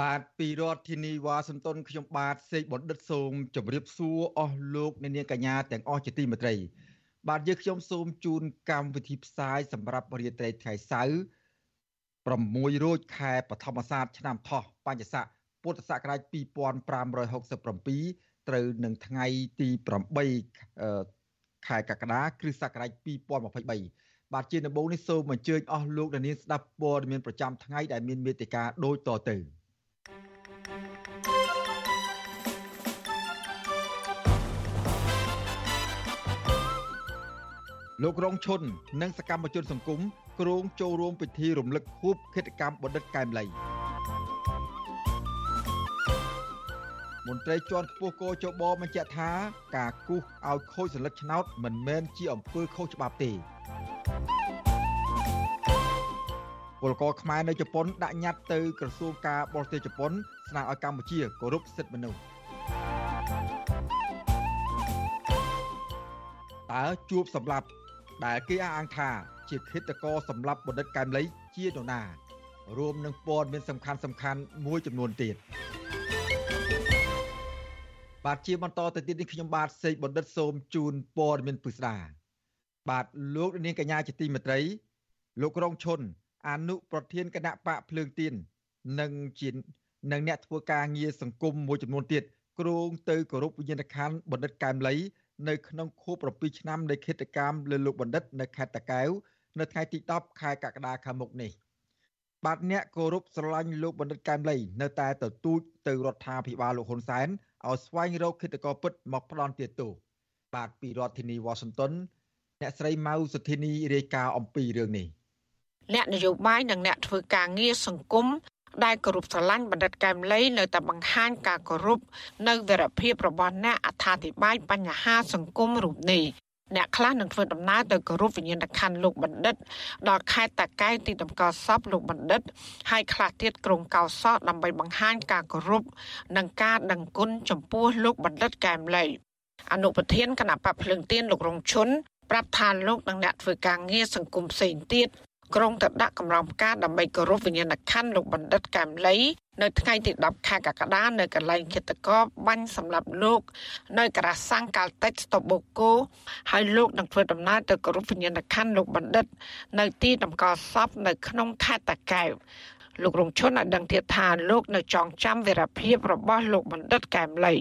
បាទពីរដ្ឋធានីវ៉ាស៊ីនតោនខ្ញុំបាទសេកបណ្ឌិតសូមជម្រាបសួរអស់លោកអ្នកនាងកញ្ញាទាំងអស់ជាទីមេត្រី បាទយើងខ្ញុំសូមជូនកម្មវិធីផ្សាយសម្រាប់រាត្រីថ្ងៃសៅរ៍6រោចខែបឋមសាទឆ្នាំថោះបញ្ញស័កពុទ្ធសករាជ2567ត្រូវនឹងថ្ងៃទី8ខែកក្កដាគ្រិស្តសករាជ2023បាទជាដំបូងនេះសូមអញ្ជើញអស់លោកអ្នកនាងស្ដាប់ព័ត៌មានប្រចាំថ្ងៃដែលមានមេតិការដូចតទៅ លោករងឈុននិងសកម្មជនសង្គមគ្រងចូលរួមពិធីរំលឹកខួបគិតកម្មបណ្ឌិតកែមលីមន្ត្រីជាន់ខ្ពស់កោចបបញ្ជាក់ថាការគូសឲ្យខូចសន្លឹកឆ្នោតមិនមែនជាអំពើខុសច្បាប់ទេពលករខ្មែរនៅជប៉ុនដាក់ញត្តិទៅក្រសួងការបរទេសជប៉ុនស្នើឲ្យកម្ពុជាគោរពសិទ្ធិមនុស្សតើជួបសម្រាប់ ដែលគេអះអាងថាជាឃាតករសម្រាប់បណ្ឌិតកែមលីជានរណារួមនឹងព័ត៌មានសំខាន់សំខាន់មួយចំនួនទៀតបាទជាបន្តទៅទៀតនេះខ្ញុំបាទសេកបណ្ឌិតសូមជូនព័ត៌មានពិស្ដាបាទលោកនាងកញ្ញាជាទីមេត្រី លោករងឈុនអនុប្រធានគណៈបកភ្លើងទៀននិងជានិងអ្នកធ្វើការងារសង្គមមួយចំនួនទៀតគ្រងទៅគោរពវិញ្ញាណក្ខន្ធបណ្ឌិតកែមលី នៅក្នុងខួប7ឆ្នាំនៃគិតកម្មលើលោកបណ្ឌិតនៅខេត្តតាកែវនៅថ្ងៃទី10ខែកក្កដាខាងមុខនេះបាទអ្នកគោរពស្រឡាញ់លោកបណ្ឌិតកែមលីនៅតែទទូចទៅរដ្ឋាភិបាលលោកហ៊ុនសែនឲ្យស្វែងរកគិតកោពិតមកផ្ដន់ទាទោសបាទពីរដ្ឋធានីវ៉ាស៊ីនតោនអ្នកស្រីម៉ៅសុធីនីរាយការណ៍អំពីរឿងនេះអ្នកនយោបាយនិងអ្នកធ្វើការងារសង្គម ដែលគោរពស្រឡាញ់បណ្ឌិតកែមលីនៅតែបង្ហាញការគោរពនៅវីរភាពរបស់អ្នកអត្ថាធិប្បាយបញ្ហាសង្គមរូបនេះអ្នកខ្លះនឹងធ្វើដំណើរទៅគោរពវិញ្ញាណក្ខន្ធលោកបណ្ឌិតដល់ខេត្តតាកែវទីតម្កល់សពលោកបណ្ឌិតហើយខ្លះទៀតក្រុងកោសក់ដើម្បីបង្ហាញការគោរពនិងការដឹងគុណចំពោះលោកបណ្ឌិតកែមលីអនុប្រធានគណៈបព្វភ្លើងទៀនលោករងឈុនប្រាប់ថាលោកនិងអ្នកធ្វើការងារសង្គមផ្សេងទៀត ក្រុងទៅដាក់កម្រងផ្កាដើម្បីគោរពវិញ្ញាណក្ខន្ធលោកបណ្ឌិតកែមលីនៅថ្ងៃទី10ខែកក្កដានៅកន្លែងគិតកោបាញ់សម្រាប់លោក នៅក្រាសាំងកាល់តិចស្តុបបូកូហើយលោកនឹងធ្វើដំណើរទៅគោរពវិញ្ញាណក្ខន្ធលោកបណ្ឌិត នៅទីតម្កល់សពនៅក្នុងខេត្តតាកែវលោករងឈុនឲ្យដឹងទៀតថាលោកនៅចងចាំវីរភាពរបស់លោកបណ្ឌិតកែមលី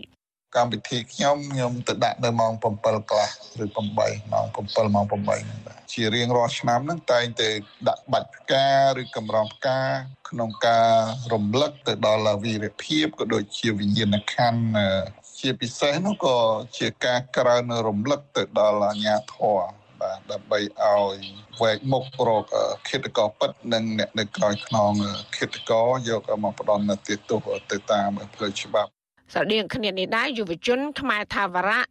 កម្មវិធីខ្ញុំខ្ញុំទៅដាក់នៅម៉ោង7កន្លះឬ8ម៉ោង7ម៉ោង8ហ្នឹងបាទជារៀងរាល់ឆ្នាំហ្នឹងតែងតែដាក់បាច់ផ្កាឬកម្រងផ្កាក្នុងការរំលឹកទៅដល់វីរភាពក៏ដូចជាវិញ្ញាណក្ខន្ធជាពិសេសនោះក៏ជាការក្រើនរំលឹកទៅដល់អាញាធរបាទដើម្បីឲ្យវែកមុខរកឃាតករពិតនិងអ្នកនៅក្រោយខ្នងឃាតករយកមកផ្ដន់ទោសទៅតាមផ្លូវច្បាប់ ស្រដៀងគ្នានេះដែរយុវជនខ្មែរថាវរៈ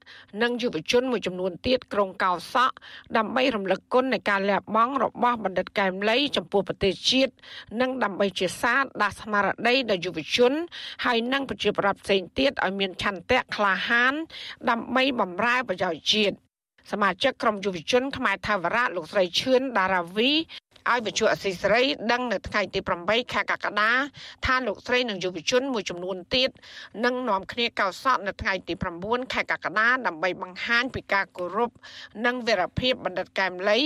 និងយុវជនមួយចំនួនទៀតក្រុងកោសក់ដើម្បីរំលឹកគុណនៃការលះបង់របស់បណ្ឌិតកែមលីចំពោះប្រទេសជាតិនិងដើម្បីជាសាទដាស់ស្មារតីដល់យុវជនហើយនិងប្រជាប្រដ្ឋផ្សេងទៀតឲ្យមានឆន្ទៈក្លាហាន ដើម្បីបម្រើប្រយោជន៍ជាតិសមាជិកក្រុមយុវជនខ្មែរថាវរៈលោកស្រីឈឿនដារាវី ឲ្យវិទ្យុអសីសេរីដឹងនៅថ្ងៃទី8ខែកក្កដាថាលោកស្រីនិងយុវជនមួយចំនួនទៀតនឹងនាំគ្នាកោសក់នៅថ្ងៃទី9ខែកក្កដាដើម្បីបង្ហាញពីការគោរពនិងវីរភាពបណ្ឌិតកែមលី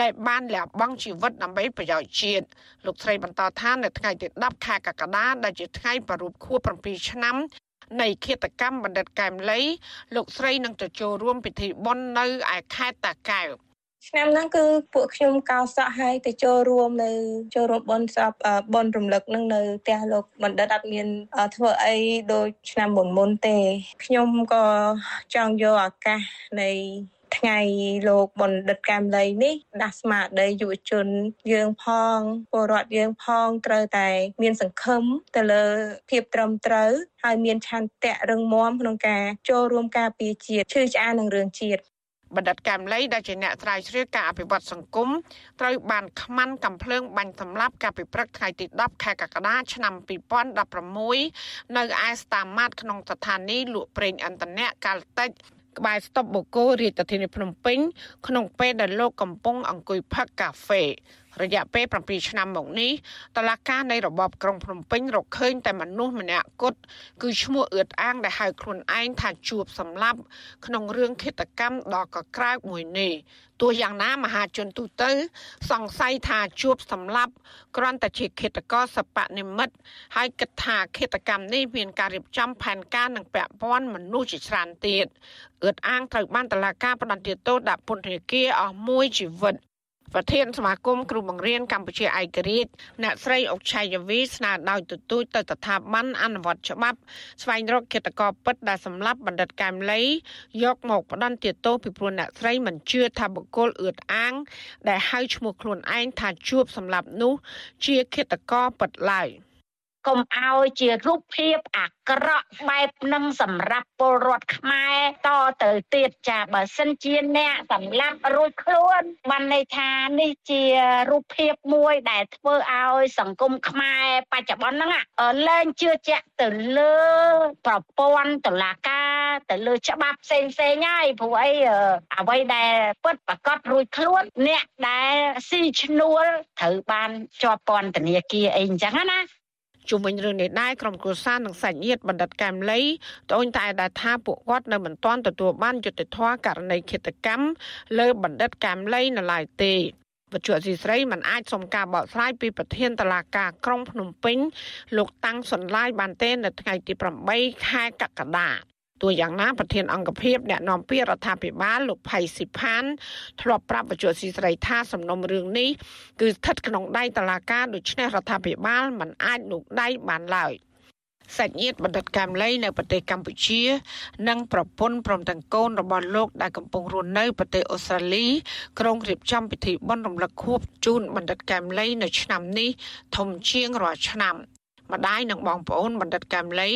ដែលបានលះបង់ជីវិតដើម្បីប្រយោជន៍ជាតិលោកស្រីបន្តថានៅថ្ងៃទី10ខែកក្កដាដែលជាថ្ងៃប្រពៃខួប7ឆ្នាំនៃឃាតកម្មបណ្ឌិតកែមលីលោកស្រីនឹងទៅចូលរួមពិធីបុណ្យនៅឯខេត្តតាកែវ ឆ្នាំហ្នឹងគឺពួកខ្ញុំកោសក់ឲ្យទៅចូលរួមនៅចូលរួមបនសពបនរំលឹកនឹងនៅផ្ទះលោកបណ្ឌិតអត់មានធ្វើអីដូចឆ្នាំមុនមុនទេខ្ញុំក៏ចង់យកឱកាសនៃថ្ងៃលោកបណ្ឌិតកែមលីនេះដាស់ស្មារតីយុវជនយើងផងពលរដ្ឋយើងផងត្រូវតែមានសង្ឃឹមទៅលើភាពត្រឹមត្រូវហើយមានឆន្ទៈរឹងមាំក្នុងការចូលរួមការពារជាតិឈឺឆ្អាលនឹងរឿងជាតិ បណ្ឌិតកែមលីដែលជាអ្នកស្រាវជ្រាវការអភិវឌ្ឍសង្គមត្រូវបានខ្មាន់កំភ្លើងបាញ់សម្លាប់កាលពីព្រឹកថ្ងៃទី10ខែកក្កដាឆ្នាំ2016នៅឯស្តាម៉ាតក្នុងស្ថានីយ៍លក់ប្រេងឥន្ធនៈកាល់តិចក្បែរស្តុបបូកូរាជធានីភ្នំពេញក្នុងពេលដែលលោកកំពុងអង្គុយផឹកកាហ្វេ រយៈពេល7ឆ្នាំមកនេះតឡាការនៃរបបក្រុងភ្នំពេញរកឃើញតែមនុស្សម្នាក់គត់គឺឈ្មោះអឿតអាងដែលហៅខ្លួនឯងថាជួបសម្លាប់ ក្នុងរឿងឃាតកម្មដ៏កក្រើកមួយនេះទោះយ៉ាងណាមហាជនទូទៅ សង្ស័យថាជួបសម្លាប់គ្រាន់តែជាឃាតករសពនិមិត្តហើយគិតថាឃាតកម្មនេះមានការរៀបចំផែនការនិងពាក់ព័ន្ធមនុស្សជាច្រើនទៀតអឿតអាងត្រូវបានតឡាការផ្តន្ទាទោសដាក់ពន្ធនាគារអស់មួយជីវិត ប្រធានសមាគមគ្រូបង្រៀនកម្ពុជាឯករាជ្យអ្នកស្រីអុកឆៃយវីស្នើដោយទទូចទៅស្ថាប័នអនុវត្តច្បាប់ស្វែងរកគិតកោពិតដែលសម្លាប់បណ្ឌិតកែមលីយកមកផ្ដន់ទាទោសពីព្រោះអ្នកស្រីមិនជឿថាបុគ្គលអឿតអាង ដែលហៅឈ្មោះខ្លួនឯងថាជួបសម្លាប់នោះជាគិតកោពិតឡើយ។ កុំឲ្យជារូបភាពអាក្រក់បែបនឹងសម្រាប់ពលរដ្ឋខ្មែរតទៅទៀតចាបើសិនជាអ្នកសម្លាប់រួចខ្លួនបានន័យថានេះជារូបភាពមួយដែលធ្វើឲ្យសង្គមខ្មែរបច្ចុប្បន្នហ្នឹងលែងជឿជាក់ទៅលើប្រព័ន្ធតុលាការទៅលើច្បាប់ផ្សេងផ្សេងហើយព្រោះអីអ្វីដែលពិតប្រកបរួចខ្លួនអ្នកដែលស៊ីឈ្នួលត្រូវបានជាប់ពន្ធនាគារអីអញ្ចឹងណា ជុំវិញរឿងនេះដែរក្រុមគ្រួសារនិងសាច់ញាតិបណ្ឌិតកែមលីត្អូញត្អែដែលថាពួកគាត់នៅមិនទាន់ទទួលបានយុត្តិធម៌ករណីឃាតកម្មលើបណ្ឌិតកែមលីនៅឡើយទេវត្ថុអសីស្រីមិនអាចសុំការបកស្រាយពីប្រធានតឡាការក្រុងភ្នំពេញលោកតាំងសុនឡាយបានទេនៅថ្ងៃទី8ខែកក្កដា ទោះយ៉ាងណាប្រធានអង្គភិបអ្នកនាំពាក្យរដ្ឋាភិបាលលោកផៃស៊ីផានធ្លាប់ប្រាប់វិទ្យុស៊ីស្រីថាសំណុំរឿងនេះគឺស្ថិតក្នុងដៃតុលាការដូច្នេះរដ្ឋាភិបាលមិនអាចលូកដៃបានឡើយសាច់ញាតិបណ្ឌិតកែមលីនៅប្រទេសកម្ពុជា និងប្រពន្ធព្រមទាំងកូនរបស់លោកដែលកំពុងរស់នៅប្រទេសអូស្ត្រាលីក្រុងរៀបចំពិធីបុណ្យរំលឹកខួបជូនបណ្ឌិតកែមលីនៅឆ្នាំនេះធំជាងរាល់ឆ្នាំ។ ម្ដាយនិងបងប្អូនបណ្ឌិតកែមលី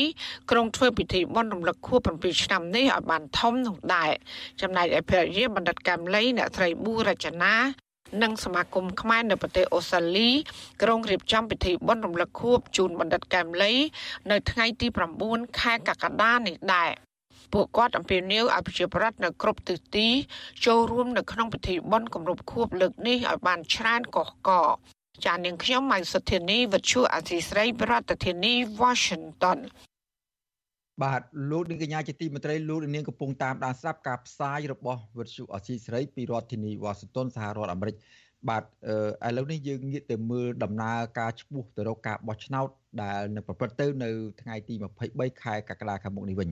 ក្រុងធ្វើពិធីបុណ្យរំលឹកខួប7ឆ្នាំនេះឲ្យបានធំនោះដែរចំណែកឯភរិយាបណ្ឌិតកែមលីអ្នកស្រីប៊ូរចនានិងសមាគមខ្មែរនៅប្រទេសអូស្ត្រាលីក្រុងរៀបចំពិធីបុណ្យរំលឹកខួបជូនបណ្ឌិតកែមលីនៅថ្ងៃទី9ខែកក្កដានេះដែរពួកគាត់អំពាវនាវឲ្យប្រជាប្រដ្ឋនៅគ្រប់ទិសទីចូលរួមនៅក្នុងពិធីបុណ្យគម្រប់ខួបលើកនេះឲ្យបានច្រើនកុះក ចានាងខ្ញុំម៉ៃសុធានីវិទ្យុអសីស្រីប្រធានាធិបតី Washington បាទលោកនាងកញ្ញាជាទីមេត្រីលោកនាងកំពុងតាមដានស្ដាប់ការផ្សាយរបស់វិទ្យុអសីស្រីពីរដ្ឋធានី Washington សហរដ្ឋអាមេរិកបាទឥឡូវនេះយើងងាកទៅមើលដំណើរការឈ្មោះទៅរកការបោះឆ្នោតដែលនឹងប្រព្រឹត្តទៅនៅថ្ងៃទី23ខែកក្កដាខាងមុខនេះវិញ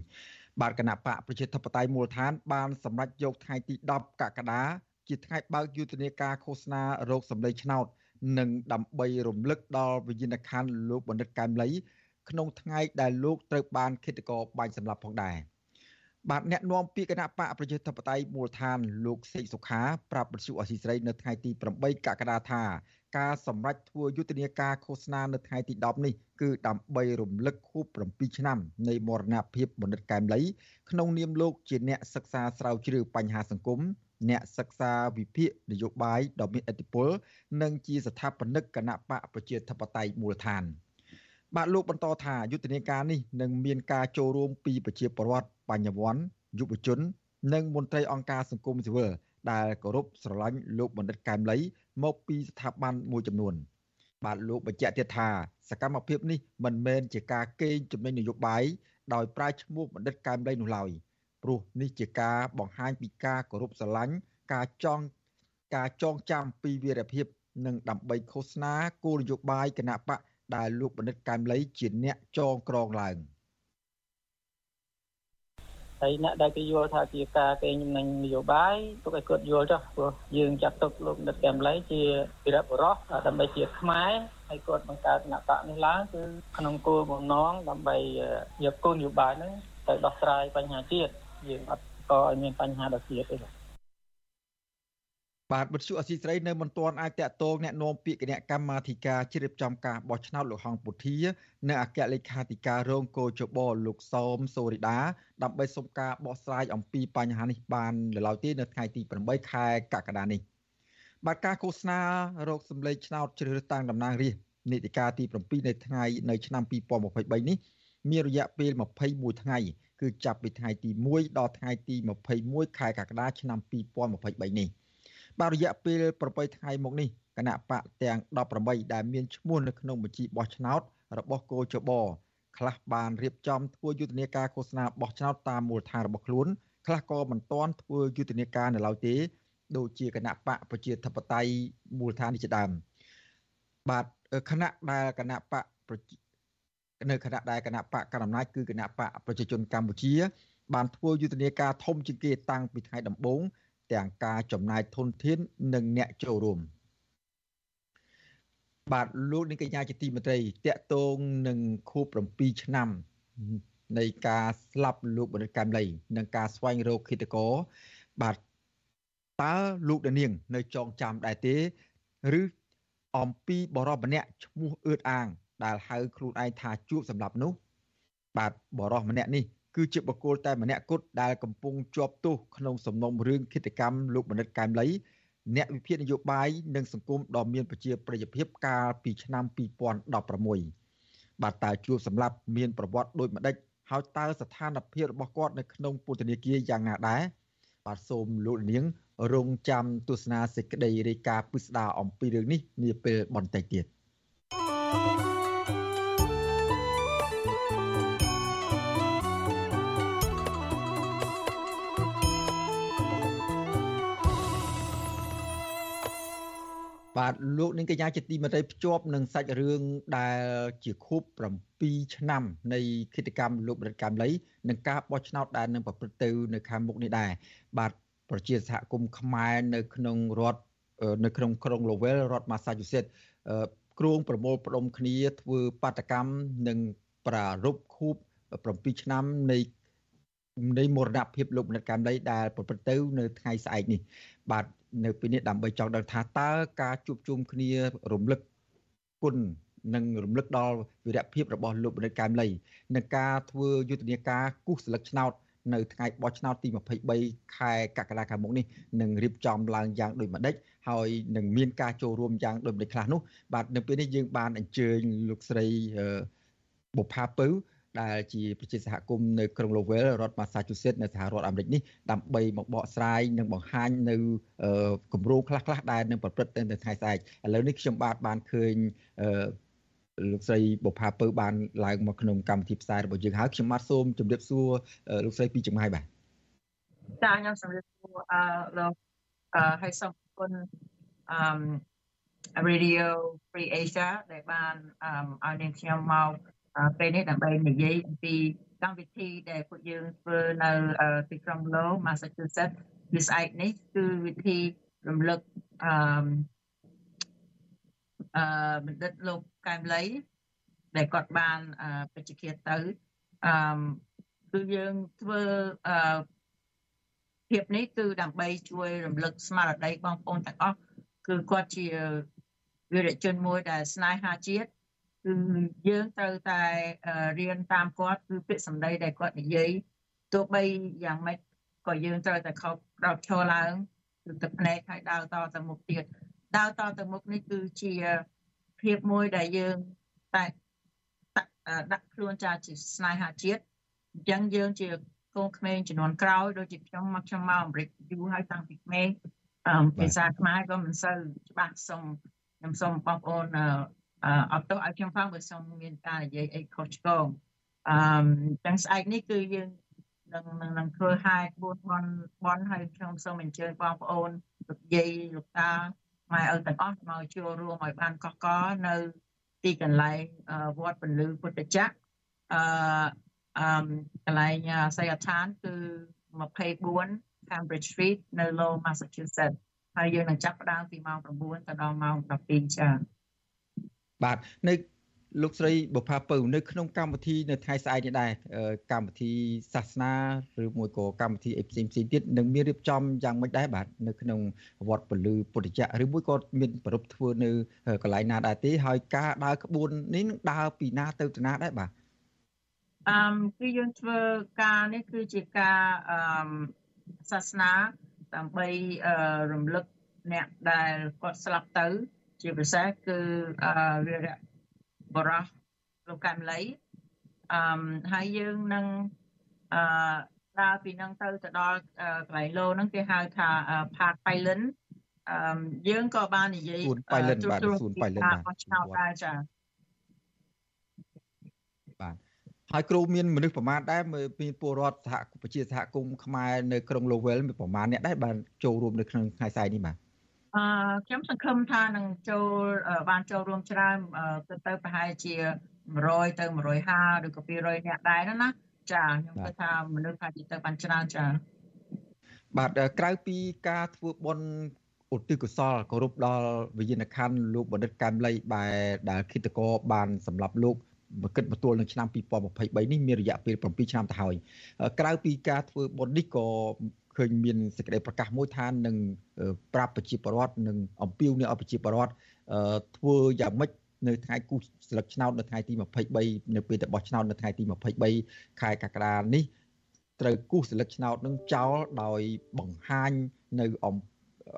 បាទគណៈបកប្រជាធិបតេយ្យមូលដ្ឋាន បានសម្រេចយកថ្ងៃទី10កក្កដាជាថ្ងៃបើកយុទ្ធនាការឃោសនារោគសម្លេងឆ្នោត និងដើម្បីរំលឹកដល់វិញ្ញាណក្ខន្ធលោកបណ្ឌិតកែមលី ក្នុងថ្ងៃដែលលោកត្រូវបានឃាតករបាញ់សម្លាប់ផងដែរបាទអ្នកនាំពាក្យគណៈបកប្រជាធិបតេយ្យមូលដ្ឋានលោកសេកសុខាប្រាប់បទសុអសីស្រីនៅថ្ងៃទី8កក្កដាថាការសម្រេចធ្វើយុទ្ធនាការឃោសនានៅថ្ងៃទី10នេះគឺដើម្បីរំលឹកខួប7ឆ្នាំនៃមរណភាពបណ្ឌិតកែមលីក្នុងនាមលោកជាអ្នកសិក្សាស្រាវជ្រាវបញ្ហាសង្គម អ្នកសិក្សាវិភាគនយោបាយដ៏មានឥទ្ធិពលនិងជាស្ថាបនិកគណៈបកប្រជាធិបតេយ្យមូលដ្ឋាន បាទលោកបន្តថាយុទ្ធនាការនេះនឹងមានការចូលរួមពីប្រជាពលរដ្ឋបញ្ញវន្តយុវជន និងមន្ត្រីអង្គការសង្គមស៊ីវិលដែលគោរពស្រឡាញ់លោកបណ្ឌិតកែមលី មកពីស្ថាប័នមួយចំនួន បាទលោកបញ្ជាក់ទៀតថាសកម្មភាពនេះមិនមែនជាការកេងចំណេញនយោបាយដោយប្រើឈ្មោះបណ្ឌិតកែមលីនោះឡើយ ព្រោះនេះជាការបង្ហាញពីការគោរពស្រឡាញ់ការចងការចងចាំពីវីរភាព និងដើម្បីឃោសនាគោលនយោបាយគណៈបកដែលលោកបណ្ឌិតកែមលីជាអ្នកចងក្រងឡើងហើយអ្នកដែលគេយល់ថាជាការកេងចំណេញនយោបាយទុកឲ្យគាត់យល់ចុះព្រោះយើងចាត់ទុកលោកបណ្ឌិតកែមលីជាវីរបុរសដើម្បីជាខ្មែរហើយគាត់បង្កើតគណៈបកនេះឡើងគឺក្នុងគោលបំណងដើម្បីយកគោលនយោបាយហ្នឹងទៅដោះស្រាយបញ្ហាជាតិ យើងអត់ក៏ឲ្យមានបញ្ហាដល់ជាតិទេ បាទវិទ្យុអសីស្រីនៅមិនទាន់អាចតាក់ទងแนะនាំពាក្យគណៈកម្មាធិការជ្រៀបចំការបោះឆ្នោតលោកហងពុធានិងអគ្គលេខាធិការរងកោជបលោកសោមសូរិដាដើម្បីសុំការបោះស្រាយអំពីបញ្ហានេះបាននៅឡើយទេនៅថ្ងៃទី8ខែកក្កដានេះបាទការឃោសនារោគសម្លេងឆ្នោតជ្រើសរើសតាំងតំណាងរាស្ត្រនីតិកាលទី7នៅថ្ងៃនៅឆ្នាំ2023នេះមានរយៈពេល21ថ្ងៃ គឺចាប់ពីថ្ងៃទី1ដល់ថ្ងៃទី21ខែកក្កដាឆ្នាំ2023នេះបាទរយៈពេល8ថ្ងៃមកនេះគណៈបកទាំង18ដែលមានឈ្មោះនៅក្នុងបញ្ជីបោះឆ្នោតរបស់គោចបខ្លះបានរៀបចំធ្វើយុទ្ធនាការឃោសនាបោះឆ្នោតតាមមូលដ្ឋានរបស់ខ្លួនខ្លះក៏មិនទាន់ធ្វើយុទ្ធនាការនៅឡើយទេដូចជាគណៈបកប្រជាធិបតេយ្យមូលដ្ឋាននេះជាដើមបាទគណៈដែលគណៈបក នៅគណៈដែលគណៈបកកណ្ដាលអំណាចគឺគណៈបកប្រជាជនកម្ពុជា បានធ្វើយុទ្ធនាការធំជាងគេតាំងពីថ្ងៃដំបូងទាំងការចំណាយធនធាននិងអ្នកចូលរួមបាទលោកនាងកញ្ញាជាទីមេត្រីតកតងនឹងខួប7ឆ្នាំនៃការស្លាប់លោកបណ្ឌិតកែមលីនិងការស្វែងរកឃាតករបាទតើលោកនាង នៅចងចាំដែរទេ ឬអំពីបរិបម្នាក់ឈ្មោះអឿតអាង ដែលហៅខ្លួនឯងថាជួបសម្រាប់នោះ បាទបរិសម្នាក់នេះគឺជាបុគ្គលតែម្នាក់គត់ដែលកំពុងជាប់ទោសក្នុងសំណុំរឿងឃាតកម្មលោកបណ្ឌិតកែមលីអ្នកវិភាគនយោបាយនិងសង្គមដ៏មានប្រជាប្រិយភាពកាលពីឆ្នាំ2016បាទតើជួបសម្រាប់មានប្រវត្តិដូចម្ដេចហើយតើស្ថានភាពរបស់គាត់នៅក្នុងពន្ធនាគារយ៉ាងណាដែរបាទសូមលោកនាង រងចាំទស្សនាសេចក្តីរាយការណ៍ពិស្ដារអំពីរឿងនេះនាពេលបន្តិចទៀត thank you បាទលោកនាងកញ្ញាជាទីមេត្រីភ្ជាប់នឹងសាច់រឿងដែលជាខួប7ឆ្នាំនៃគិតកម្មលោកបរិទ្ធកម្មលីនិងការបោះឆ្នោតដែលនឹងប្រព្រឹត្តទៅនៅខាងមុខនេះដែរបាទប្រជាសហគមន៍ខ្មែរនៅក្នុងរដ្ឋនៅក្នុងក្រុង Lowell រដ្ឋ Massachusetts គ្រងប្រមូលផ្ដុំគ្នាធ្វើបាតកម្មនិងប្រារព្ធខួប7ឆ្នាំនៃនៃមរណភាពលោកមនិតកម្មលីដែលប្រព្រឹត្តទៅនៅថ្ងៃស្អែកនេះបាទ នៅពេលនេះដើម្បីចង់ដឹងថាតើការជួបជុំគ្នារំលឹកគុណនិងរំលឹកដល់វីរភាពរបស់លោកបណ្ឌិតកែមលីនិងការធ្វើយុទ្ធនាការគូសស្លឹកឆ្នោតនៅថ្ងៃបោះឆ្នោតទី23ខែកក្កដាខាងមុខនេះនឹងរៀបចំឡើងយ៉ាងដូចម្ដេចហើយនឹងមានការចូលរួមយ៉ាងដូចម្ដេចខ្លះនោះបាទនៅពេលនេះយើងបានអញ្ជើញលោកស្រីបុផាពៅ ដែលជាប្រជាសហគមន៍នៅក្រុង Lowell រដ្ឋ Massachusetts នៅសហរដ្ឋអាមេរិកនេះដើម្បីមកបកស្រាយនិងបង្ហាញនៅគម្រោងខ្លះៗដែលនឹងប្រព្រឹត្តទៅនៅថ្ងៃស្អែកឥឡូវនេះខ្ញុំបាទបានឃើញលោកស្រីបុផាពៅបានឡើងមកក្នុងកម្មវិធីផ្សាយរបស់យើងហើយខ្ញុំបាទសូមជម្រាបសួរលោកស្រីពីចម្ងាយបាទចាខ្ញុំជម្រាបសួរអឺលោកអឺហើយសូមអរគុណអឺ Radio Free Asia ដែលបានអឺឲ្យនាងខ្ញុំមក ពេលនេះដើម្បីនិយាយអំពីកម្មវិធីដែលពួកយើងធ្វើនៅទីក្រុង Low Massachusetts វាស្អែកនេះគឺវិធីរំលឹកអឺអឺបណ្ឌិតលោកកែមលីដែលគាត់បានពេជ្ជឃាតទៅអឺគឺយើងធ្វើអឺភាពនេះគឺដើម្បីជួយរំលឹកស្មារតីបងប្អូនទាំងអស់គឺគាត់ជាវីរជនមួយដែលស្នេហាជាតិគឺ យើងត្រូវតែរៀនតាមគាត់គឺពាក្យសម្ដីដែលគាត់និយាយទោះបីយ៉ាងម៉េចក៏យើងត្រូវតែខុសដោតឈរឡើងគឺទឹកភ្នែកហើយដើរតទៅមុខទៀតដើរតទៅមុខនេះគឺជាភាពមួយដែលយើងតែដាក់ខ្លួនចាជាស្នេហាជាតិអញ្ចឹងយើងជាកូនក្មេងចំនួនក្រោយដូចជាខ្ញុំមកខ្ញុំមកអាមេរិកយូរហើយតាំងពីក្មេងភាសាខ្មែរក៏មិនសូវច្បាស់សូមខ្ញុំសូមបងប្អូន អត់ទោះឲ្យខ្ញុំផងបើសូមមានការនិយាយអីខុសឆ្គងអឺទាំងស្អែកនេះគឺយើងនឹងនឹងធ្វើហែកបួនបនបនហើយខ្ញុំសូមអញ្ជើញបងប្អូនលោកយាយលោកតាម៉ែឪទាំងអស់មកចូលរួមឲ្យបានកកកនៅទីកន្លែងវត្តពលឺពុទ្ធចក្រអឺអឺកន្លែងសីយដ្ឋានគឺ24 Cambridge Street នៅ Low Massachusetts ហើយយើងនឹងចាប់ផ្ដើមពីម៉ោង9ទៅដល់ម៉ោង12ចា៎ បាទនៅលោកស្រីបុផាពៅនៅក្នុងកម្មវិធីនៅថ្ងៃស្អែកនេះដែរកម្មវិធីសាសនាឬមួយក៏កម្មវិធីអីផ្សេងផ្សេងទៀតនឹងមានរៀបចំយ៉ាងម៉េចដែរបាទនៅក្នុងវត្តពលឺពុទ្ធចក្រឬមួយក៏មានប្រពធ្វើនៅកន្លែងណាដែរទេហើយការដើរក្បួននេះនឹងដើរពីណាទៅទៅណាដែរបាទអឺគឺយើងធ្វើការនេះគឺជាការអឺសាសនាដើម្បីរំលឹកអ្នកដែលគាត់ស្លាប់ទៅ ជាពិសេសគឺអឺវីរៈបរោះលោកកែមលីអឺហើយយើងនឹងអឺដើរពីនឹងទៅទៅដល់កន្លែងលោហ្នឹងគេហៅថា Park Island អឺយើងក៏បាននិយាយសួន Island បាទសួន Island បាទឆ្នោតដែរចាបាទហើយគ្រូមានមនុស្សប្រមាណដែរមានពលរដ្ឋសហប្រជាសហគមន៍ខ្មែរនៅក្រុង Lowell មានប្រមាណអ្នកដែរបានចូលរួមនៅក្នុងថ្ងៃស្អែកនេះបាទ អឺខ្ញុំសង្ឃឹមថានឹងចូលបានចូលរួមច្រើនទៅទៅប្រហែលជា100ទៅ150ឬក៏200នាក់ដែរណាចាខ្ញុំគិតថាមនុស្សថាទៅបានច្រើនចាបាទក្រៅពីការធ្វើបុណ្យឧទ្ទិសកុសលគោរពដល់វិញ្ញាណក្ខន្ធលោកបណ្ឌិតកែមលីបែដែលគិតកោបានសម្រាប់លោកមកគិតបន្ទួលនៅឆ្នាំ2023នេះមានរយៈពេល7ឆ្នាំទៅហើយក្រៅពីការធ្វើបុណ្យនេះក៏ ឃើញមានសេចក្តីប្រកាសមួយថានឹងប្រាប់ប្រជាពលរដ្ឋនិងអំពាវនាវឲ្យប្រជាពលរដ្ឋធ្វើយ៉ាងម៉េចនៅថ្ងៃគូសស្លឹកឆ្នោតនៅថ្ងៃទី23នៅពេលទៅបោះឆ្នោតនៅថ្ងៃទី23ខែកក្កដានេះត្រូវគូសស្លឹកឆ្នោតនឹងចោលដោយបង្ហាញនៅអំ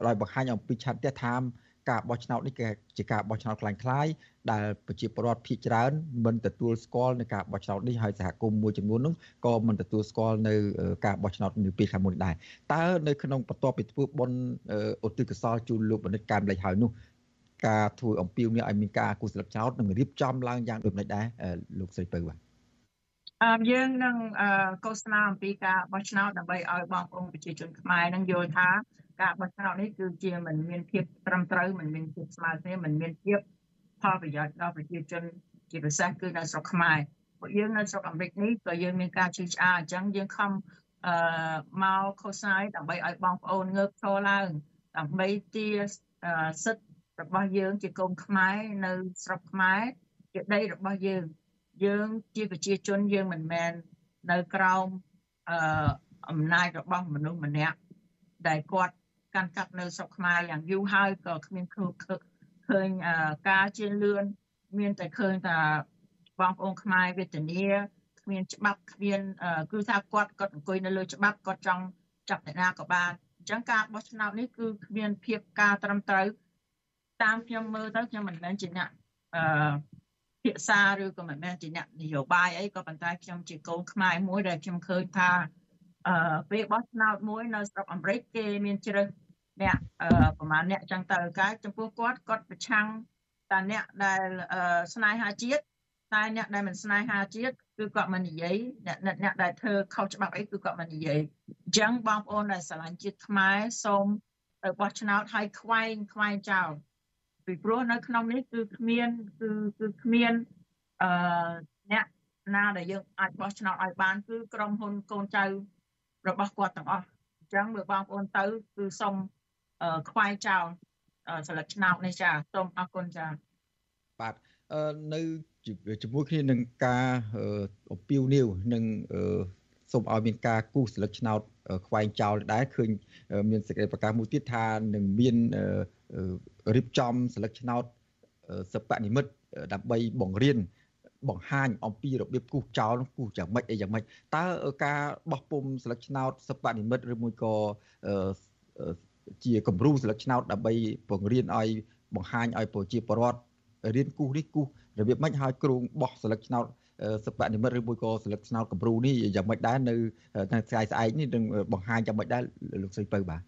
ដោយបង្ហាញអំពីឆន្ទៈថាម ការបោះឆ្នោតនេះគឺជាការបោះឆ្នោតคล้ายៗដែលប្រជាពលរដ្ឋភាគច្រើនមិនទទួលស្គាល់នៅការបោះឆ្នោតនេះហើយសហគមន៍មួយចំនួននោះក៏មិនទទួលស្គាល់នៅការបោះឆ្នោតនៅពេលខាងមុខនេះដែរតើនៅក្នុងបន្ទាប់ពីធ្វើបុណ្យឧទ្ទិសកុសលជូនលោកបណ្ឌិតកែមលិចហើយនោះការធ្វើអំពាវនាវឲ្យមានការគូសស្លឹកចោតនឹងរៀបចំឡើងយ៉ាងដូចម្តេចដែរលោកស្រីពៅបាទអឺយើងនឹងកោសនាអំពីការបោះឆ្នោតដើម្បីឲ្យបងប្អូនប្រជាជនខ្មែរនឹងយល់ថា ការបោះឆ្នោតនេះគឺជាមិនមានភាពត្រឹមត្រូវមិនមានភាពស្មើគ្នាមិនមានភាពផលប្រយោជន៍ដល់ប្រជាជនជាពិសេសគឺនៅស្រុកខ្មែរពួកយើងនៅស្រុកអាមេរិកនេះក៏យើងមានការជឿឆ្អាលអញ្ចឹងយើងខំអឺមកខុសហើយដើម្បីឲ្យបងប្អូនងើបឈរឡើងដើម្បីទាសិទ្ធិរបស់យើងជាកូនខ្មែរនៅស្រុកខ្មែរជាដីរបស់យើងយើងជាប្រជាជនយើងមិនមែននៅក្រោមអឺអំណាចរបស់មនុស្សម្នាក់ដែលគាត់ កាន់កាប់នៅស្រុកខ្មែរយ៉ាងយូរហើយក៏គ្មានឃើញឃើញការជឿនលឿនមានតែឃើញថាបងប្អូនខ្មែរវេទនាគ្មានច្បាប់គ្មានគឺថាគាត់គាត់អង្គុយនៅលើច្បាប់គាត់ចង់ចាប់អ្នកណាក៏បានអញ្ចឹងការបោះឆ្នោតនេះគឺគ្មានភាពការត្រឹមត្រូវតាមខ្ញុំមើលទៅខ្ញុំមិនមែនជាអ្នកអឺភាសាឬក៏មិនមែនជាអ្នកនយោបាយអីក៏ប៉ុន្តែខ្ញុំជាកូនខ្មែរមួយដែលខ្ញុំឃើញថា អឺពេលបោះឆ្នោតមួយនៅស្រុកអាមេរិកគេមានជ្រើសអ្នកអឺប្រហែលអ្នកចឹងទៅកាយចំពោះគាត់គាត់ប្រឆាំងតាអ្នកដែលស្នេហាជាតិតែអ្នកដែលមិនស្នេហាជាតិគឺគាត់មិននិយាយអ្នកអ្នកដែលធ្វើខុសច្បាប់អីគឺគាត់មិននិយាយអញ្ចឹងបងប្អូនដែលស្រឡាញ់ជាតិខ្មែរសូមទៅបោះឆ្នោតឲ្យខ្វែងខ្វែងចោលពីព្រោះនៅក្នុងនេះគឺគ្មានគឺគឺគ្មានអឺអ្នកណាដែលយើងអាចបោះឆ្នោតឲ្យបានគឺក្រុមហ៊ុនកូនចៅ របស់គាត់ទាំងអស់អញ្ចឹងមើលបងប្អូនទៅ គឺសូមខ្វាយចោលសិលឹកឆ្នោតនេះចាសូមអរគុណចាបាទនៅជាមួយគ្នានឹងការអំពាវនាវនឹងសូមឲ្យមានការគូសសិលឹកឆ្នោតខ្វែងចោលដែរឃើញមានសេចក្តីប្រកាសមួយទៀតថានឹងមានរៀបចំសិលឹកឆ្នោតសិប្បនិមិត្តដើម្បីបង្រៀន បង្ហាញអំពីរបៀបគូសចោលគូសយ៉ាងម៉េចអីយ៉ាងម៉េចតើការបោះពុំស្លឹកឆ្នោតសិប្បនិមិត្តឬមួយក៏ជាគំរូស្លឹកឆ្នោតដើម្បីបង្រៀនឲ្យបង្ហាញឲ្យប្រជាពលរដ្ឋរៀនគូសនេះគូសរបៀបម៉េចឲ្យគ្រូបោះស្លឹកឆ្នោតសិប្បនិមិត្តឬមួយក៏ស្លឹកឆ្នោតគំរូនេះយ៉ាងម៉េចដែរនៅថ្ងៃស្អែកនេះនឹងបង្ហាញយ៉ាងម៉េចដែរលោកស្រីពៅបាទ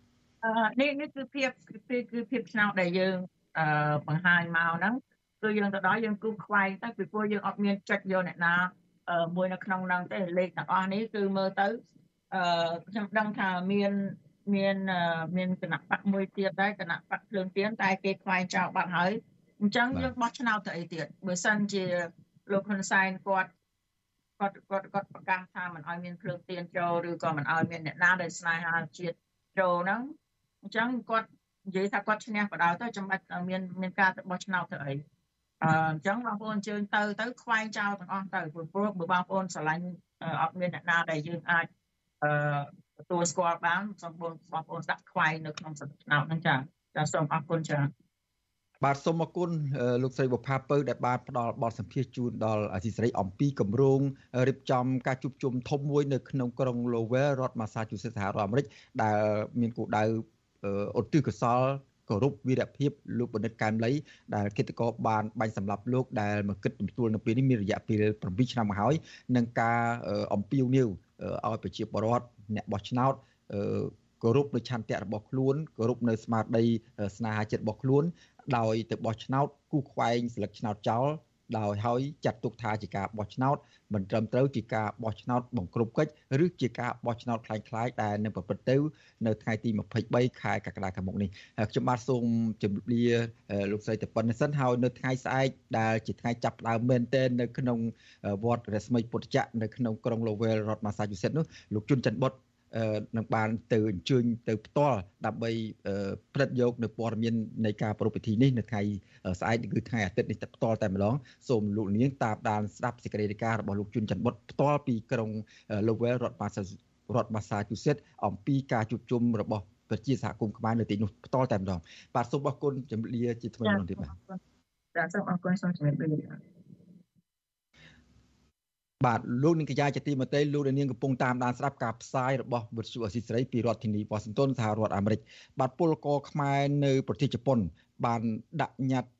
អឺនេះនេះគឺភាពគឺភាពឆ្នោតដែលយើងអឺបង្ហាញមកហ្នឹង គឺយើងទៅដល់យើងគូខ្វែងទៅពីព្រោះយើងអត់មានចិត្តយកអ្នកណាមួយនៅក្នុងហ្នឹងទេលេខទាំងអស់នេះគឺមើលទៅអឺខ្ញុំដឹងថាមានមានមានគណៈបកមួយទៀតដែរគណៈបកភ្លើងទៀនតែគេខ្វែងចោលបាត់ហើយអញ្ចឹងយើងបោះឆ្នោតទៅអីទៀតបើសិនជាលោកហ៊ុនសែនគាត់គាត់គាត់គាត់ប្រកាសថាមិនឲ្យមានភ្លើងទៀនចូលឬក៏មិនឲ្យមានអ្នកណាដែលស្នេហាជាតិចូលហ្នឹងអញ្ចឹងគាត់និយាយថាគាត់ឈ្នះបដៅទៅចាំបាច់មានមានការទៅបោះឆ្នោតទៅអី អញ្ចឹងបងប្អូនអញ្ជើញទៅទៅខ្វែងចោលទាំងអស់ទៅព្រោះបើបងប្អូនស្រឡាញ់អត់មានអ្នកណាដែលយើងអាចអឺទទួលស្គាល់បានសូមបងប្អូនដាក់ខ្វែងនៅក្នុងសន្តិភាពហ្នឹងចាចាសូមអរគុណចាបាទសូមអរគុណលោកស្រីបុផាពៅដែលបានផ្ដល់បទសម្ភាសន៍ជូនដល់អសីសេរីអំពីគម្រោងរៀបចំការជួបជុំធំមួយនៅក្នុងក្រុង Lowell រដ្ឋ Massachusetts សហរដ្ឋអាមេរិកដែលមានគោលដៅឧទ្ទិសកុសល គោរពវីរភាពលោកបណ្ឌិតកែមលីដែលគិតកោបានបាញ់សម្លាប់លោកដែលមកគិតទទួលនៅពេលនេះមានរយៈពេល7ឆ្នាំមកហើយនឹងការអំពាវនាវឲ្យប្រជាពលរដ្ឋអ្នកបោះឆ្នោតគោរពនៅឆន្ទៈរបស់ខ្លួនគោរពនៅស្មារតីស្នេហាចិត្តរបស់ខ្លួនដោយទៅបោះឆ្នោតគូខ្វែងស្លឹកឆ្នោតចោល ដោយហើយចាត់ទុកថាជាការបោះឆ្នោតមិនត្រឹមត្រូវជាការបោះឆ្នោតបង្ក្រប់កិច្ចឬជាការបោះឆ្នោតคล้ายៗដែលនឹងប្រព្រឹត្តទៅនៅថ្ងៃទី23ខែកក្កដាខាងមុខនេះខ្ញុំបាទសូមជម្រាបលាលោកស្រីតប៉ុណ្ណេះសិនហើយនៅថ្ងៃស្អែកដែលជាថ្ងៃចាប់ផ្ដើមមែនទែននៅក្នុងវត្តរស្មីពុទ្ធចក្រនៅក្នុងក្រុង Lowell រដ្ឋ Massachusetts នោះលោកជុនច័ន្ទបុត នឹងបានទៅអញ្ជើញទៅផ្ទាល់ដើម្បីព្រឹត្តយកនៅព័ត៌មាននៃការប្រពៃពិធីនេះនៅថ្ងៃស្អែកគឺថ្ងៃអាទិត្យនេះផ្ទាល់តែម្ដងសូមលោកនាងតាមដានស្ដាប់សេចក្តីរាយការណ៍របស់លោកជុនច័ន្ទបុតផ្ទាល់ពីក្រុង Lowell រដ្ឋបាសារដ្ឋ Massachusetts អំពីការជួបជុំរបស់ប្រជាសហគមន៍ខ្មែរនៅទីនោះផ្ទាល់តែម្ដងបាទសូមអរគុណជំរាបលាជាថ្មីម្ដងទៀតបាទចាសូមអរគុណសូមជំរាបលា បាទលោកនាងកញ្ញាជាទីមេត្រីលោកនាងកំពុងតាមដានស្ដាប់ការផ្សាយរបស់វិទ្យុអស៊ីសេរីពីរដ្ឋធានីវ៉ាស៊ីនតោនសហរដ្ឋអាមេរិកបាទពលករខ្មែរនៅប្រទេសជប៉ុន បានដាក់ញត្តិ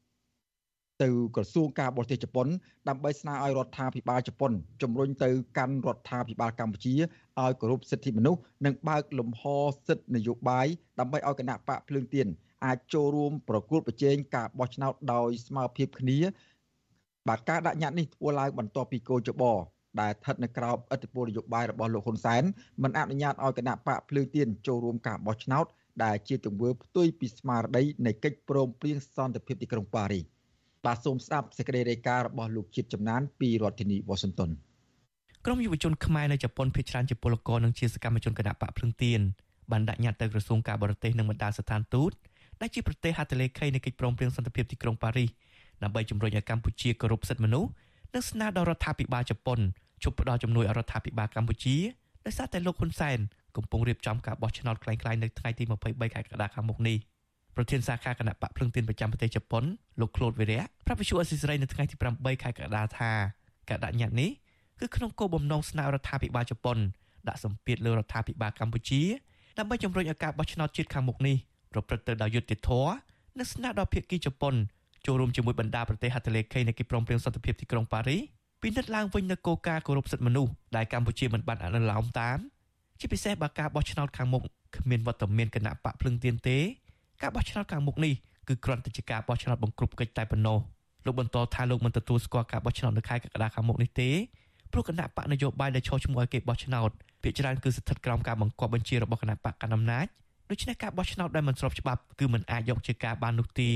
ទៅក្រសួងការបរទេសជប៉ុនដើម្បីស្នើឲ្យរដ្ឋាភិបាលជប៉ុនជំរុញទៅកាន់រដ្ឋាភិបាលកម្ពុជាឲ្យគោរពសិទ្ធិមនុស្សនិងបើកលំហសិទ្ធិនយោបាយដើម្បីឲ្យគណៈបកភ្លើងទៀនអាចចូលរួមប្រគល់ប្រជែងការបោះឆ្នោតដោយស្មើភាពគ្នាបាទការដាក់ញត្តិនេះធ្វើឡើងបន្ទាប់ពីកោចប ដែលស្ថិតនៅក្រោមឥទ្ធិពលនយោបាយរបស់លោកហ៊ុនសែនមិនអនុញ្ញាតឲ្យគណៈបកភ្លើងទៀនចូលរួមការបោះឆ្នោតដែលជាទង្វើផ្ទុយពីស្មារតីនៃកិច្ចព្រមព្រៀងសន្តិភាពទីក្រុងប៉ារីសបាទសូមស្ដាប់សេចក្តីរាយការណ៍របស់លោកជាតិចំណានពីរដ្ឋធានីវ៉ាស៊ីនតោនក្រមយុវជនខ្មែរនៅជប៉ុនភ័យច្រើនជាពលករនិងជាសកម្មជនគណៈបកភ្លឹងទៀនបានដាក់ញត្តិទៅក្រសួងការបរទេសនិងបណ្ដាស្ថានទូតដែលជាប្រទេសហត្ថលេខីនៃកិច្ចព្រមព្រៀងសន្តិភាពទីក្រុងប៉ារីសដើម្បីជំរុញឲ្យកម្ពុជាគោរពសិទ្ធិមនុស្ស និងស្នើដល់រដ្ឋាភិបាលជប៉ុនជប់ផ្ដល់ជំនួយរដ្ឋាភិបាលកម្ពុជាដោយសារតែលោកហ៊ុនសែនកំពុងរៀបចំការបោះឆ្នោតคล้ายៗនៅថ្ងៃទី23ខែកក្កដាខាងមុខនេះប្រធានសាខាគណៈបកភ្លឹងទៀនប្រចាំប្រទេសជប៉ុនលោកក្លូតវីរៈប្រាប់វិទ្យុអស៊ីសេរីនៅថ្ងៃទី8ខែកក្កដាថាការដាក់ញត្តិនេះគឺក្នុងគោលបំណងស្នើរដ្ឋាភិបាលជប៉ុនដាក់សម្ពាធលើរដ្ឋាភិបាលកម្ពុជាដើម្បីជំរុញឲ្យការបោះឆ្នោតជាតិខាងមុខនេះប្រព្រឹត្តទៅដោយយុត្តិធម៌និងស្នើដល់ភាគីជប៉ុន ចូលរួមជាមួយបណ្ដាប្រទេសហត្ថលេខីនៃកិច្ចព្រមព្រៀងសន្តិភាពទីក្រុងប៉ារីសពិនិត្យឡើងវិញនូវគោលការណ៍គោរពសិទ្ធិមនុស្សដែលកម្ពុជាមិនបានអនុលោមតាមជាពិសេសបើការបោះឆ្នោតខាងមុខគ្មានវត្តមានគណៈបកភ្លឹងទៀនទេការបោះឆ្នោតខាងមុខនេះគឺគ្រាន់តែជាការបោះឆ្នោតបង្ក្រប់កិច្ចតែប៉ុណ្ណោះលោកបន្តថាលោកមិនទទួលស្គាល់ការបោះឆ្នោតនៅខែកក្កដាខាងមុខនេះទេព្រោះគណៈបកនយោបាយដែលឈរឈ្មោះឲ្យគេបោះឆ្នោតភាគច្រើនគឺស្ថិតក្រោមការបង្គាប់បញ្ជារបស់គណៈបកកណ្ដាលអំណាចដូច្នេះការបោះឆ្នោតដែលមិនស្របច្បាប់គឺមិនអាចយកជាការបាននោះទេ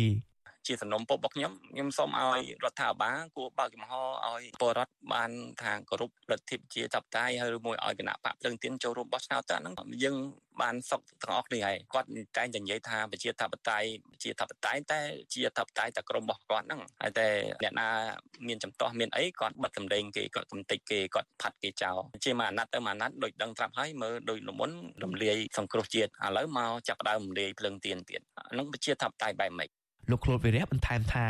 ជាសំណុំពររបស់ខ្ញុំខ្ញុំសូមឲ្យរដ្ឋាភិបាលគួរបើកចំហឲ្យពលរដ្ឋបានថាគោរពលទ្ធិប្រជាធិបតេយ្យហើយឬមួយឲ្យគណៈបកភ្លឹងទៀនចូលរួមបោះឆ្នោតទៅហ្នឹងយើងបានសុខទាំងអស់គ្នាហើយគាត់តែងតែនិយាយថាប្រជាធិបតេយ្យប្រជាធិបតេយ្យតែជាធិបតេយ្យតែក្រុមរបស់គាត់ហ្នឹងហើយតែអ្នកណាមានចំទាស់មានអីគាត់បិទសម្លេងគេគាត់កំតិចគេគាត់ផាត់គេចោលជាមួយអាណត្តិទៅមួយអាណត្តិដូចដឹងត្រាប់ហើយមើលដូចលមុនរំលាយសង្គ្រោះជាតិឥឡូវមកចាប់ដើមរំលាយភ្លឹងទៀនទៀតហ្នឹងប្រជាធិបតេយ្យបែបម៉េច លោកក្លូតវីរៈបន្ថែមថា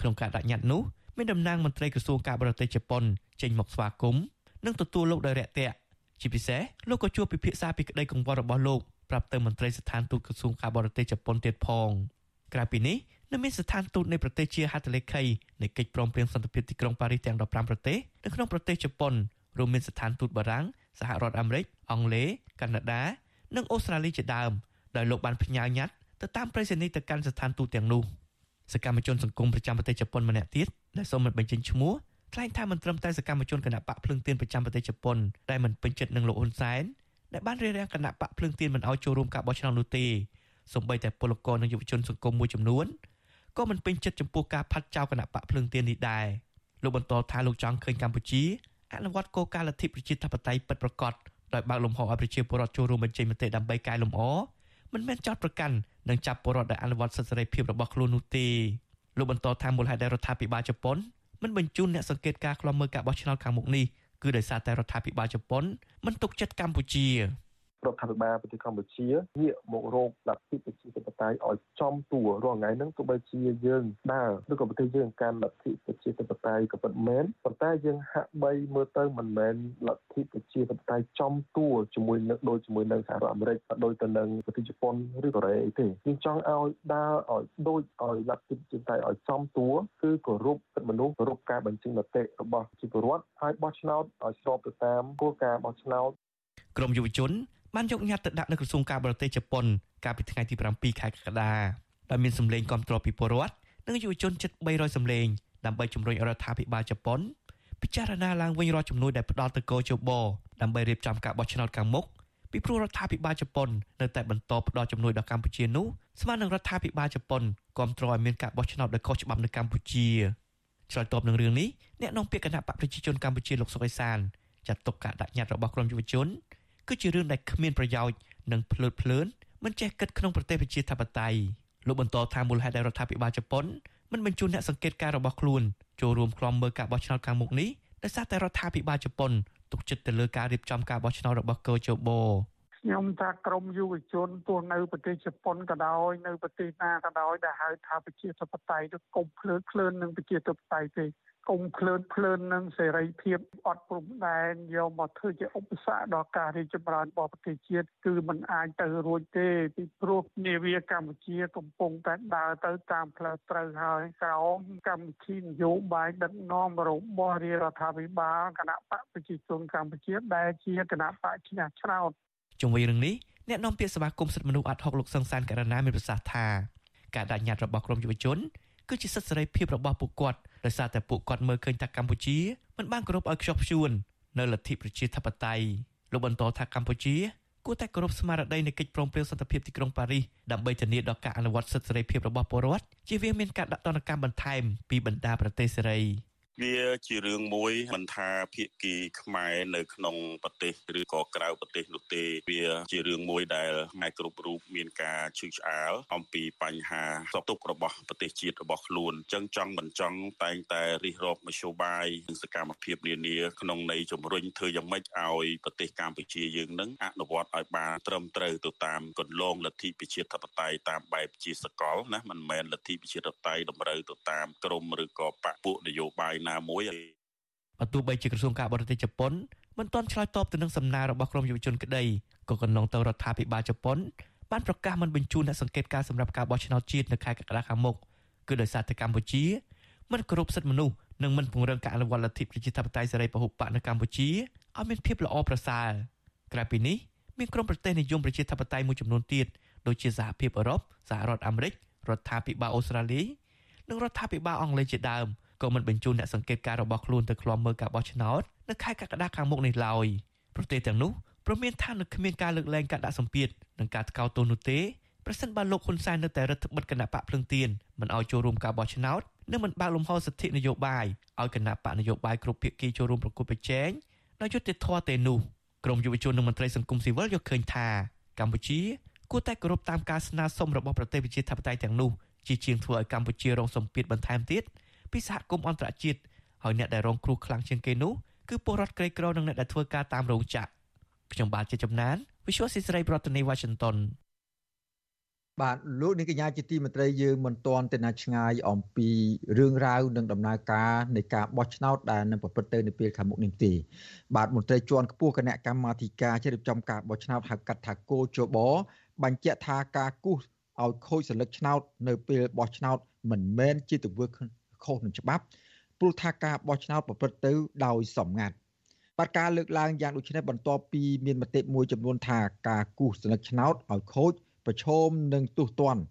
ក្នុងការដាក់ញត្តិនោះមានតំណាងមន្ត្រីក្រសួងការបរទេសជប៉ុនចេញមកស្វាគមន៍និងទទួលលោកដោយរាក់ទាក់ជាពិសេសលោកក៏ជួបពិភាក្សាពីក្តីកង្វល់របស់លោកប្រាប់ទៅមន្ត្រីស្ថានទូតក្រសួងការបរទេសជប៉ុនទៀតផងក្រៅពីនេះនៅមានស្ថានទូតនៃប្រទេសជាហត្ថលេខីនៃកិច្ចព្រមព្រៀងសន្តិភាពទីក្រុងប៉ារីសទាំង15ប្រទេសនៅក្នុងប្រទេសជប៉ុនរួមមានស្ថានទូតបារាំងសហរដ្ឋអាមេរិកអង់គ្លេសកាណាដា និងអូស្ត្រាលីជាដើមដោយលោកបានផ្ញើញត្តិ ទៅតាមប្រៃសណីយទៅកាន់ស្ថានទូតទាំងនោះសកម្មជនសង្គមប្រចាំប្រទេសជប៉ុនម្នាក់ទៀតដែលសូមមិនបញ្ចេញឈ្មោះថ្លែងថាមិនត្រឹមតែសកម្មជនគណៈបកភ្លឹងទៀនប្រចាំប្រទេសជប៉ុនដែលមិនពេញចិត្តនឹងលោកហ៊ុនសែនដែលបានរារាំងគណៈបកភ្លឹងទៀនមិនឲ្យចូលរួមការបោះឆ្នោតនោះទេសូម្បីតែពលករនិងយុវជនសង្គមមួយចំនួនក៏មិនពេញចិត្តចំពោះការផាត់ចោលគណៈបកភ្លឹងទៀននេះដែរលោកបន្តថាលោកចង់ឃើញកម្ពុជាអនុវត្តគោលការណ៍លទ្ធិប្រជាធិបតេយ្យពិតប្រាកដដោយបើកលំហឲ្យប្រជាពលរដ្ឋចូលរួមបញ្ចេញមតិដើម្បីកែលម្អ មិនមែនចោទប្រកាន់និងចាប់ពលរដ្ឋដែលអនុវត្តសិទ្ធិសេរីភាពរបស់ខ្លួននោះទេលោកបន្តថាមូលហេតុដែលរដ្ឋាភិបាលជប៉ុនមិនបញ្ជូនអ្នកសង្កេតការខ្លំមើលការបោះឆ្នោតខាងមុខនេះគឺដោយសារតែរដ្ឋាភិបាលជប៉ុនមិនទុកចិត្តកម្ពុជា រដ្ឋាភិបាលប្រទេសកម្ពុជាងាកមករកលទ្ធិប្រជាធិបតេយ្យឲ្យចំទួរាល់ថ្ងៃហ្នឹងទោះបីជាយើងដើរឬក៏ប្រទេសយើងកាន់លទ្ធិប្រជាធិបតេយ្យក៏ពិតមែនប៉ុន្តែយើងហាក់បីមើលទៅមិនមែនលទ្ធិប្រជាធិបតេយ្យចំទួជាមួយនឹងដូចជាមួយនឹងសហរដ្ឋអាមេរិកដូចទៅនឹងប្រទេសជប៉ុនឬកូរ៉េអីទេយើងចង់ឲ្យដើរឲ្យដូចឲ្យលទ្ធិប្រជាធិបតេយ្យឲ្យចំទួគឺគោរពសិទ្ធិមនុស្សគោរពការបញ្ចេញមតិរបស់ប្រជាពលរដ្ឋហើយបោះឆ្នោតឲ្យស្របទៅតាមគោលការណ៍បោះឆ្នោតក្រមយុវជន បានយកញត្តិទៅដាក់នៅក្រសួងការបរទេសជប៉ុនកាលពីថ្ងៃទី7ខែកក្កដាដែលមានសម្លេងគាំទ្រពីពលរដ្ឋនិងយុវជនជិត300សម្លេងដើម្បីជំរុញរដ្ឋាភិបាលជប៉ុនពិចារណាឡើងវិញរាល់ជំនួយដែលផ្ដល់ទៅកោជបដើម្បីរៀបចំការបោះឆ្នោតខាងមុខពីព្រោះរដ្ឋាភិបាលជប៉ុននៅតែបន្តផ្ដល់ជំនួយដល់កម្ពុជានោះស្មើនឹងរដ្ឋាភិបាលជប៉ុនគ្រប់គ្រងឲ្យមានការបោះឆ្នោតដោយខុសច្បាប់នៅកម្ពុជាឆ្លើយតបនឹងរឿងនេះអ្នកនាំពាក្យគណៈបកប្រជាជនកម្ពុជាលោកសុកអេសានចាត់ទុកការដាក់ញត្តិរបស់ក្រមយុវជន គឺជារឿងដែលគ្មានប្រយោជន៍និងភ្លើតភ្លើនមិនចេះគិតក្នុងប្រទេសប្រជាធិបតេយ្យលោកបន្តថាមូលហេតុដែលរដ្ឋាភិបាលជប៉ុនមិនបញ្ជូនអ្នកសង្កេតការរបស់ខ្លួនចូលរួមក្លំមើលការបោះឆ្នោតខាងមុខនេះដោយសារតែរដ្ឋាភិបាលជប៉ុនទុកចិត្តទៅលើការរៀបចំការបោះឆ្នោតរបស់កោជបខ្ញុំថាក្រមយុវជនទោះនៅប្រទេសជប៉ុនក៏ដោយនៅប្រទេសណាក៏ដោយដែលហៅថាប្រជាធិបតេយ្យទៅកុំភ្លើតភ្លើននឹងប្រជាធិបតេយ្យទេ កុំភ្លើនភ្លើននឹងសេរីភាពអត់ព្រំដែនយកមកធ្វើជាឧបសគ្គដល់ការរីកចម្រើនរបស់ប្រទេសជាតិគឺมันអាចទៅរួចទេពីព្រោះនាវាកម្ពុជាកំពុងតែដើរទៅតាមផ្លូវត្រូវហើយក្រោមកម្មវិធីនយោបាយដឹកនាំរបស់រាជរដ្ឋាភិបាលគណៈបកប្រជាជនកម្ពុជាដែលជាគណៈបកឈ្នះឆ្នោតជុំវិញរឿងនេះអ្នកនាំពាក្យសមាគមសិទ្ធិមនុស្សអាត់ហុកលោកសង្សានករណាមានប្រសាសន៍ថាការដាក់ញត្តិរបស់ក្រមយុវជនគឺជាសិទ្ធិសេរីភាពរបស់ពួកគាត់ ដោយសារតែពួកគាត់មើលឃើញថាកម្ពុជាមិនបានគោរពឲ្យខ្ជាប់ខ្ជួននៅលទ្ធិប្រជាធិបតេយ្យលោកបន្តថាកម្ពុជាគួរតែគោរពស្មារតីនៃកិច្ចព្រមព្រៀងសន្តិភាពទីក្រុងប៉ារីសដើម្បីធានាដល់ការអនុវត្តសិទ្ធិសេរីភាពរបស់ពលរដ្ឋជាវាមានការដាក់ទណ្ឌកម្មបន្ថែមពីបណ្ដាប្រទេសសេរី វាជារឿងមួយមិនថាភាគីខ្មែរនៅក្នុងប្រទេសឬក៏ក្រៅប្រទេសនោះទេវាជារឿងមួយដែលខ្មែរគ្រប់រូបមានការឈឺឆ្អាលអំពីបញ្ហាសពទុករបស់ប្រទេសជាតិរបស់ខ្លួនអញ្ចឹងចង់មិនចង់តែងតែរិះរោបមធ្យោបាយនិងសកម្មភាពនានាក្នុងន័យជំរុញធ្វើយ៉ាងម៉េចឲ្យប្រទេសកម្ពុជាយើងនឹងអនុវត្តឲ្យបានត្រឹមត្រូវទៅតាមគន្លងលទ្ធិប្រជាធិបតេយ្យតាមបែបជាសកលណាមិនមែនលទ្ធិប្រជាធិបតេយ្យតម្រូវទៅតាមក្រមឬក៏បកពួកនយោបាយណាមួយបើទោះបីជាក្រសួងការបរទេសជប៉ុនមិនទាន់ឆ្លើយតបទៅនឹងសំណើរបស់ក្រមយុវជនក្តីក៏កន្លងទៅរដ្ឋាភិបាលជប៉ុនបានប្រកាសមិនបញ្ជូនអ្នកសង្កេតការសម្រាប់ការបោះឆ្នោតជាតិនៅខែកក្កដាខាងមុខគឺដោយសារតែកម្ពុជាមិនគោរពសិទ្ធិមនុស្សនិងមិនពង្រឹងការអនុវត្តលទ្ធិប្រជាធិបតេយ្យសេរីពហុបកនៅកម្ពុជាឲ្យមានភាពល្អប្រសើរក្រៅពីនេះមានក្រុមប្រទេសនិយមប្រជាធិបតេយ្យមួយចំនួនទៀតដូចជាសហភាពអឺរ៉ុបសហរដ្ឋអាមេរិករដ្ឋាភិបាលអូស្ត្រាលីនិងរដ្ឋាភិបាលអង់គ្លេសជាដើម ក៏មិនបញ្ជូនអ្នកសង្កេតការរបស់ខ្លួនទៅឃ្លាំមើលការបោះឆ្នោតនៅខែកក្កដាខាងមុខនេះឡើយប្រទេសទាំងនោះព្រមមានថានឹងគ្មានការលើកលែងការដាក់សម្ពាធនិងការថ្កោលទោសនោះទេប្រសិនបើលោកហ៊ុនសែននៅតែរដ្ឋបិទគណៈបកភ្លឹងទៀនមិនឲ្យចូលរួមការបោះឆ្នោតនិងមិនបើកលំហសិទ្ធិនយោបាយឲ្យគណៈបកនយោបាយគ្រប់ភាគីចូលរួមប្រគល់ប្រជែងដោយយុត្តិធម៌ទេនោះក្រមយុវជននិងមន្ត្រីសង្គមស៊ីវិលយកឃើញថាកម្ពុជាគួរតែគោរពតាមការស្នើសុំរបស់ប្រទេសវិជាធិបតេយ្យទាំងនោះជាជាងធ្វើឲ្យកម្ពុជារងសម្ពាធបន្ថែមទៀត ពីសហគមន៍អន្តរជាតិហើយអ្នកដែលរងគ្រោះខ្លាំងជាងគេនោះគឺពលរដ្ឋក្រីក្រនិងអ្នកដែលធ្វើការតាមរោងចក្រខ្ញុំបាទជាចំណាន Visual ស៊ីស្រីប្រធានាទី Washington បាទលោកនាងកញ្ញាជាទីមេត្រីយើងមិនទាន់ទៅណាឆ្ងាយអំពីរឿងរ៉ាវនិងដំណើរការនៃការបោះឆ្នោតដែលនឹងប្រព្រឹត្តទៅនៅពេលខាងមុខនេះទេបាទមន្ត្រីជាន់ខ្ពស់គណៈកម្មាធិការជ្រៀបចំការបោះឆ្នោតហៅកាត់ថាគោជបបញ្ជាក់ថាការគូសឲ្យខូចសន្លឹកឆ្នោត នៅពេលបោះឆ្នោតមិនមែនជាទង្វើ ខុសនឹងច្បាប់ព្រោះថាការបោះឆ្នោតប្រព្រឹត្តទៅដោយសម្ងាត់បាទការលើកឡើងយ៉ាងដូចនេះបន្ទាប់ពីមានមតិមួយចំនួនថាការគូសសន្លឹកឆ្នោតឲ្យខូចប្រឈមនឹងទោសទណ្ឌ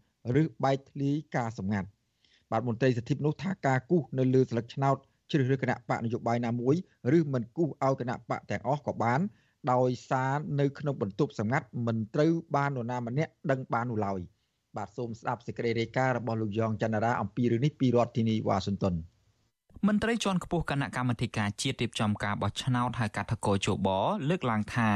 ឬបែកធ្លាយការសម្ងាត់បាទមន្ត្រីសិទ្ធិមនុស្សថាការគូសនៅលើសន្លឹកឆ្នោតជ្រើសរើសគណៈបកនយោបាយណាមួយឬមិនគូសឲ្យគណៈបកទាំងអស់ក៏បាន ដោយសារនៅក្នុងបន្ទប់សម្ងាត់មិនត្រូវបាននរណាម្នាក់ដឹងបាននោះឡើយ បាទសូមស្ដាប់សេចក្តីរាយការណ៍របស់លោកយ៉ងច័ន្ទរាអំពីរឿងនេះពីរដ្ឋធានីវ៉ាស៊ីនតោនមន្ត្រីជាន់ខ្ពស់គណៈកម្មាធិការជាតិរៀបចំការបោះឆ្នោតហៅកាត់ថកោជបលើកឡើងថា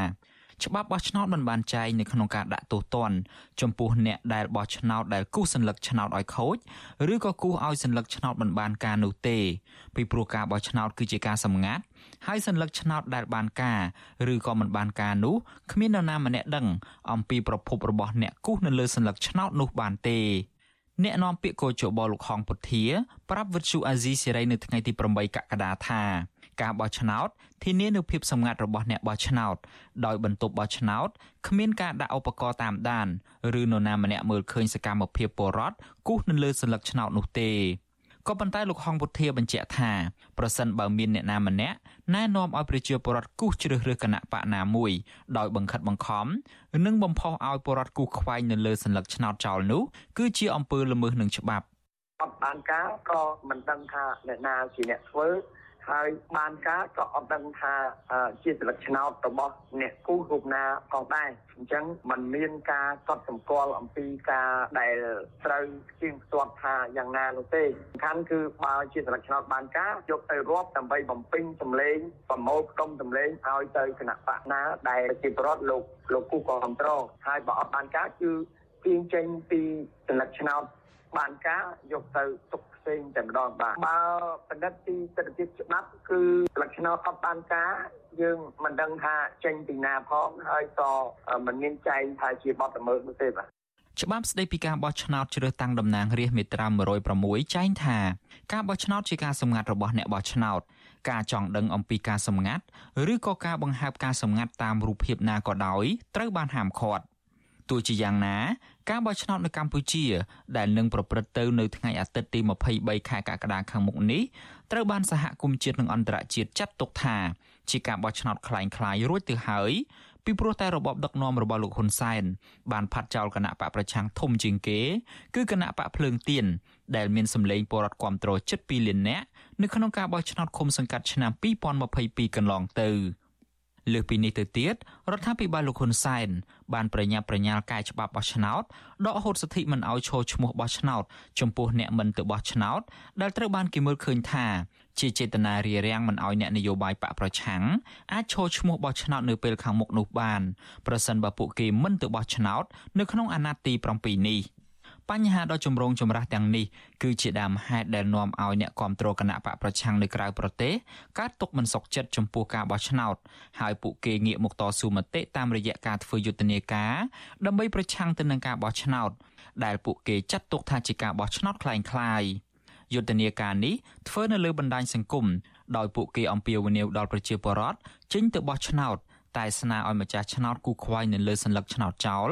ច្បាប់បោះឆ្នោតមិនបានចែងនៅក្នុងការដាក់ទោសទណ្ឌចំពោះអ្នកដែលបោះឆ្នោតដែលគូសសัญลักษณ์ឆ្នោតឲ្យខូចឬក៏គូសឲ្យសัญลักษณ์ឆ្នោតមិនបានការនោះទេពីព្រោះការបោះឆ្នោតគឺជាការសម្ងាត់ ហើយសញ្ញាឆ្នោតដែលបានការឬក៏មិនបានការនោះគ្មាននរណាម្នាក់ដឹងអំពីប្រភពរបស់អ្នកគូសនៅលើសញ្ញាឆ្នោតនោះបានទេអ្នកនាំពាក្យកោជបលោកហងពុធា ប្រាប់វិទ្យុអាស៊ីសេរីនៅថ្ងៃទី8កក្កដាថាការបោះឆ្នោតធានានូវភាពសម្ងាត់របស់អ្នកបោះឆ្នោតដោយបន្ទប់បោះឆ្នោតគ្មានការដាក់ឧបករណ៍តាមដាន ឬនរណាម្នាក់មើលឃើញសកម្មភាពពលរដ្ឋគូសនៅលើសញ្ញាឆ្នោតនោះទេ ក៏ប៉ុន្តែលោកហងពុធាបញ្ជាក់ថាប្រសិនបើមានអ្នកណាម្នាក់ណែនាំឲ្យប្រជាពលរដ្ឋគូសជ្រើសរើសគណៈបកណាមួយដោយបង្ខិតបង្ខំនិងបំផុសឲ្យពលរដ្ឋគូសខ្វែងនៅលើសន្លឹកឆ្នោតចោលនោះគឺជាអំពើល្មើសនឹងច្បាប់អត់បានការក៏មិនដឹងថាអ្នកណាជាអ្នកធ្វើ ហើយបានការក៏អត់ដឹងថាជាសិលឹកឆ្នោតរបស់អ្នកគូរូបណាផងដែរអញ្ចឹងมันមានការកត់សម្គាល់អំពីការដែលត្រូវជាងផ្ទាត់ថាយ៉ាងណានោះទេសំខាន់គឺបើជាសិលឹកឆ្នោតបានការយកទៅរាប់ដើម្បីបំពេញសម្លេងប្រមូលផ្ដុំសម្លេងឲ្យទៅគណៈបកណាដែលជាប្រវត្តិលោកលោកគូគ្រប់គ្រងហើយបើអត់បានការគឺទាញចេញពីសិលឹកឆ្នោតបានការយកទៅទុក ផ្សេងតែម្ដងបាទបើបណ្ឌិតទីសិទ្ធិភាពច្បាប់គឺលក្ខណៈអត់បានការយើងមិនដឹងថាចេញពីណាផងហើយក៏មិនមានចែងថាជាបទល្មើសនោះទេបាទច្បាប់ស្តីពីការបោះឆ្នោតជ្រើសតាំងតំណាងរាស្ត្រមាត្រា106ចែងថាការបោះឆ្នោតជាការសម្ងាត់របស់អ្នកបោះឆ្នោតការចង់ដឹងអំពីការសម្ងាត់ឬក៏ការបង្ហើបការសម្ងាត់តាមរូបភាពណាក៏ដោយត្រូវបានហាមឃាត់ ទោះជាយ៉ាងណាការបោះឆ្នោតនៅកម្ពុជាដែលនឹងប្រព្រឹត្តទៅនៅថ្ងៃអាទិត្យទី23ខែកក្កដាខាងមុខនេះត្រូវបានសហគមន៍ជាតិនិងអន្តរជាតិចាត់ទុកថាជាការបោះឆ្នោតคล้ายៗរួចទៅហើយពីព្រោះតែរបបដឹកនាំរបស់លោកហ៊ុនសែនបានផាត់ចោលគណៈបកប្រឆាំងធំជាងគេគឺគណៈបកភ្លើងទៀនដែលមានសម្លេងពលរដ្ឋគ្រប់គ្រងជិត2លាននាក់នៅក្នុងការបោះឆ្នោតឃុំសង្កាត់ឆ្នាំ2022កន្លងទៅ។ លើសពីនេះទៅទៀតរដ្ឋាភិបាលលោកហ៊ុនសែនបានប្រញាប់ប្រញាល់កែច្បាប់បោះឆ្នោតដកហូតសិទ្ធិមិនឲ្យឈរឈ្មោះបោះឆ្នោតចំពោះអ្នកមិនទៅបោះឆ្នោតដែលត្រូវបានគេមើលឃើញថាជាចេតនារារាំងមិនឲ្យអ្នកនយោបាយបកប្រឆាំងអាចឈរឈ្មោះបោះឆ្នោតនៅពេលខាងមុខនោះបានប្រសិនបើពួកគេមិនទៅបោះឆ្នោតនៅក្នុងអាណត្តិទី7នេះ។ បញ្ហាដ៏ចម្រូងចម្រាសទាំងនេះគឺជាដើមហេតុដែលនាំឲ្យអ្នកគ្រប់គ្រងគណៈបកប្រឆាំងនៅក្រៅប្រទេសកើតទុកមិនសុខចិត្តចំពោះការបោះឆ្នោតហើយពួកគេងាកមកតស៊ូមតិតាមរយៈការធ្វើយុទ្ធនាការដើម្បីប្រឆាំងទៅនឹងការបោះឆ្នោតដែលពួកគេចាត់ទុកថាជាការបោះឆ្នោតคล้ายៗយុទ្ធនាការនេះធ្វើនៅលើបណ្ដាញសង្គមដោយពួកគេអំពាវនាវដល់ប្រជាពលរដ្ឋចេញទៅបោះឆ្នោតតែស្នើឲ្យម្ចាស់ឆ្នោតគូខ្វែងនៅលើសัญลักษณ์ឆ្នោតចោល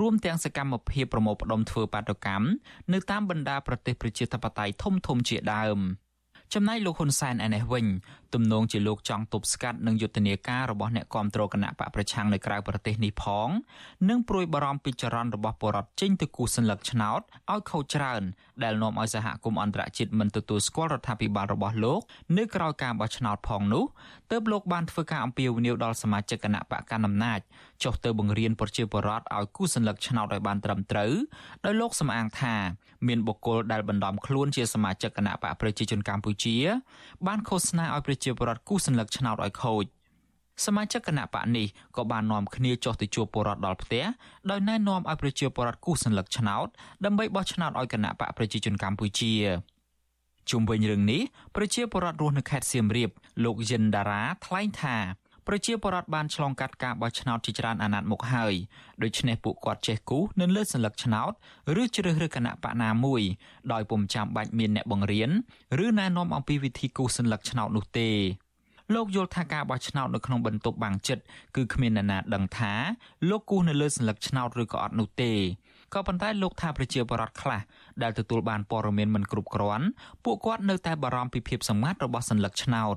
រួមទាំងសកម្មភាពប្រមូលផ្ដុំធ្វើបាតុកម្មនៅតាមបណ្ដាប្រទេសប្រជាធិបតេយ្យធំធំជាដើមចំណែកលោកហ៊ុនសែនឯនេះវិញ ទំនងជាលោកចង់ទប់ស្កាត់នឹងយុទ្ធនាការរបស់អ្នកគាំទ្រគណៈបកប្រឆាំងនៅក្រៅប្រទេសនេះផង និងព្រួយបារម្ភពីចរន្តរបស់បរដ្ឋចេញទៅគូសសញ្ញាឆ្នោតឲ្យខុសច្រើន ដែលនាំឲ្យសហគមន៍អន្តរជាតិមិនទទួលស្គាល់រដ្ឋាភិបាលរបស់លោកនៅក្រៅការបោះឆ្នោតផងនោះទើបលោកបានធ្វើការអំពាវនាវដល់សមាជិកគណៈបកកណ្ដាលអំណាចចុះទៅបង្រៀនប្រជាពលរដ្ឋឲ្យគូសសញ្ញាឆ្នោតឲ្យបានត្រឹមត្រូវដោយលោកសំអាងថាមានបុគ្គលដែលបណ្ដំខ្លួនជាសមាជិកគណៈបកប្រជាជនកម្ពុជា បានឃោសនាឲ្យប្រជាប្រជាពលរដ្ឋគូសសញ្ញកឆ្នោតឲ្យខូចសមាជិកគណៈបកនេះក៏បាននាំគ្នាចុះទៅជួបពលរដ្ឋដល់ផ្ទះដោយណែនាំឲ្យប្រជាពលរដ្ឋគូសសញ្ញកឆ្នោតដើម្បីបោះឆ្នោតឲ្យគណៈបកប្រជាជនកម្ពុជាជុំវិញរឿងនេះប្រជាពលរដ្ឋរស់នៅខេត្តសៀមរាបលោកយិនដារ៉ាថ្លែងថា ប្រជាពលរដ្ឋបានឆ្លងកាត់ការបោះឆ្នោតជាច្រើនអាណត្តិមកហើយដូច្នេះពួកគាត់ចេះគូសនឹងលើសញ្ញកឆ្នោតឬជ្រើសរើសគណៈបកណាមួយដោយពុំចាំបាច់មានអ្នកបង្រៀនឬណែនាំអំពីវិធីគូសសញ្ញកឆ្នោតនោះទេលោកយល់ថាការបោះឆ្នោតនៅក្នុងបន្ទប់បាំងចិត្តគឺគ្មាននរណាដឹងថាលោកគូសនៅលើសញ្ញកឆ្នោតឬក៏អត់នោះទេក៏ប៉ុន្តែលោកថាប្រជាពលរដ្ឋខ្លះដែលទទួលបានព័ត៌មានមិនគ្រប់គ្រាន់ពួកគាត់នៅតែបារម្ភពីភាពសម្ងាត់របស់សញ្ញកឆ្នោត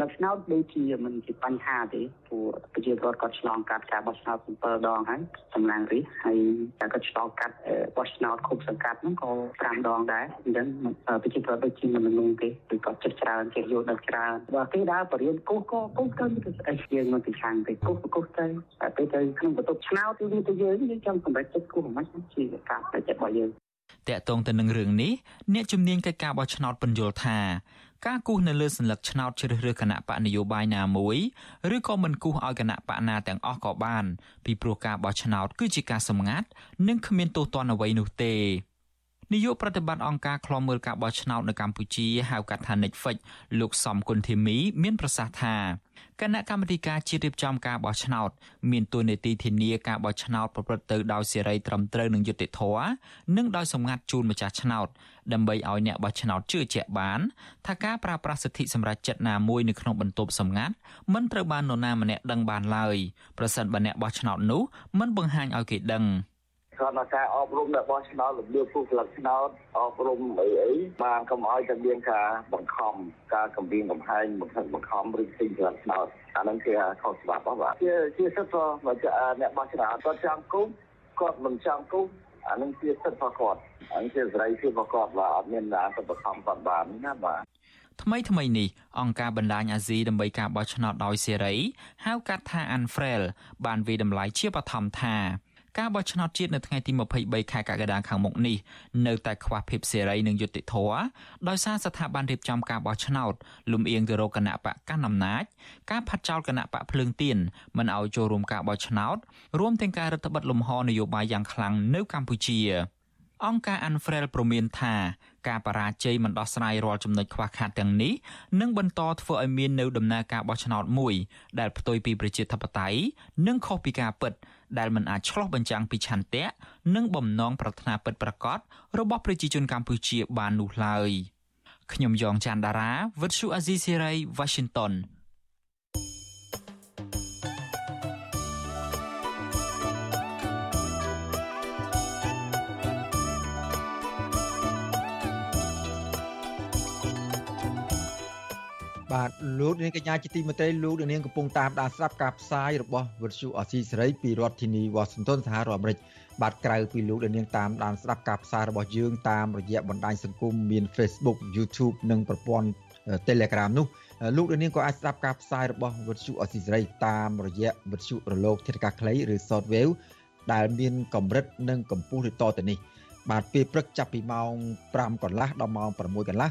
លក្ខណៈដូចជាមិនជាបញ្ហាទេព្រោះប្រជាពលរដ្ឋគាត់ឆ្លងកាត់ការបោះឆ្នោត7ដងហើយសម្លាងរិះហើយតែគាត់ឆ្លងកាត់បោះឆ្នោតគ្រប់សង្កាត់ហ្នឹងក៏5ដងដែរអញ្ចឹងប្រជាពលរដ្ឋដូចជាមិននឹងទេគឺគាត់ចិត្តច្រើនគេយល់ដល់ច្រើនបើគេដើរបរៀនគោះក៏គោះទៅទៅស្អីយើងមិនពីខាងទេគោះគោះទៅតែពេលទៅក្នុងបន្ទប់ឆ្នោតគឺវាទៅយើងយើងចង់សម្រេចចិត្តគោះមិនជាការតែចិត្តរបស់យើងតកតងទៅនឹងរឿងនេះអ្នកជំនាញកិច្ចការបោះឆ្នោតពន្យល់ថា ការគូសនៅលើសញ្ញាឆ្នោតជ្រើសរើសគណៈបកនយោបាយណាមួយឬក៏មិនគូសឲ្យគណៈបកណាទាំងអស់ក៏បាន ពីព្រោះការបោះឆ្នោតគឺជាការសម្ងាត់ និងគ្មានទោសទណ្ឌអ្វីនោះទេ នាយកប្រតិបត្តិអង្គការឃ្លាំមើលការបោះឆ្នោតនៅកម្ពុជាហៅកាត់ថា Netflix លោកសំគុណធីមី មានប្រសាសន៍ថាគណៈកម្មាធិការជាតិរៀបចំការបោះឆ្នោត មានតួនាទីធានាការបោះឆ្នោតប្រព្រឹត្តទៅដោយសេរីត្រឹមត្រូវនិងយុត្តិធម៌និងដោយសម្ងាត់ជូនម្ចាស់ឆ្នោតដើម្បីឲ្យអ្នកបោះឆ្នោតជឿជាក់បានថាការប្រើប្រាស់សិទ្ធិសម្រេចចិត្តណាមួយនៅក្នុងបន្ទប់សម្ងាត់មិនត្រូវបាននរណាម្នាក់ដឹងបានឡើយប្រសិនបើអ្នកបោះឆ្នោតនោះមិនបង្ហាញឲ្យគេដឹង។ គាត់ថាការអប់រំនៅបោះឆ្នោតរបៀបពុះស្លឹកឆ្នោតអប់រំអីអីបានកុំឲ្យតែមានការបង្ខំការកំពីកំហែងបង្ខំបង្ខំឬផ្សេងស្លឹកឆ្នោតអានឹងគេខុសច្បាប់អស់បាទជាជាសិទ្ធិរបស់អ្នកបោះឆ្នោតគាត់ចង់គុំគាត់មិនចង់គុំអានឹងជាសិទ្ធិរបស់គាត់អានឹងជាសេរីភាពរបស់គាត់បាទអត់មានណាទៅបង្ខំគាត់បានណាបាទថ្មីថ្មីនេះអង្គការបណ្ដាញអាស៊ីដើម្បីការបោះឆ្នោតដោយសេរីហៅកាត់ថា Unfrel បានវិតម្លៃជាបឋមថា ការបោះឆ្នោតជាតិនៅថ្ងៃទី23ខែកក្កដាខាងមុខនេះនៅតែខ្វះភាពសេរីនិងយុត្តិធម៌ដោយសារស្ថាប័នរៀបចំការបោះឆ្នោតលំអៀងទៅរកគណៈបកកណ្ដាលអំណាចការផាត់ចោលគណៈបកភ្លើងទៀនមិនឲ្យចូលរួមការបោះឆ្នោតរួមទាំងការរដ្ឋបិទលំហនយោបាយយ៉ាងខ្លាំងនៅកម្ពុជាអង្គការ Unfrel ព្រមានថាការបរាជ័យមិនដោះស្រាយរាល់ចំណុចខ្វះខាតទាំងនេះនឹងបន្តធ្វើឲ្យមាននៅដំណើរការបោះឆ្នោតមួយដែលផ្ទុយពីប្រជាធិបតេយ្យនិងខុសពីការពិត ដែលមិនអាចឆ្លោះបញ្ចាំងពីឆន្ទៈនិងបំណងប្រាថ្នាពិតប្រាកដរបស់ប្រជាជនកម្ពុជាបាននោះឡើយខ្ញុំយ៉ងច័ន្ទដារាវិទ្យុអាស៊ីសេរី Washington បាទលោកនាងកញ្ញាជាទីមេត្រីលោកនាងកំពុងតាមដានស្ដាប់ការផ្សាយរបស់វិទ្យុអស៊ីសេរីពីរដ្ឋធានីវ៉ាស៊ីនតោនសហរដ្ឋអាមេរិកបាទក្រៅពីលោកនាងតាមដានស្ដាប់ការផ្សាយរបស់យើងតាមរយៈបណ្ដាញសង្គមមាន Facebook YouTube និងប្រព័ន្ធ Telegram នោះលោកនាងក៏អាចស្ដាប់ការផ្សាយរបស់វិទ្យុអស៊ីសេរីតាមរយៈវិទ្យុរលកធាតុអាកាសខ្លីឬ Shortwave ដែលមានកម្រិតនិងកម្ពស់ដូចតទៅនេះបាទពេលព្រឹកចាប់ពីម៉ោង5កន្លះដល់ម៉ោង6កន្លះ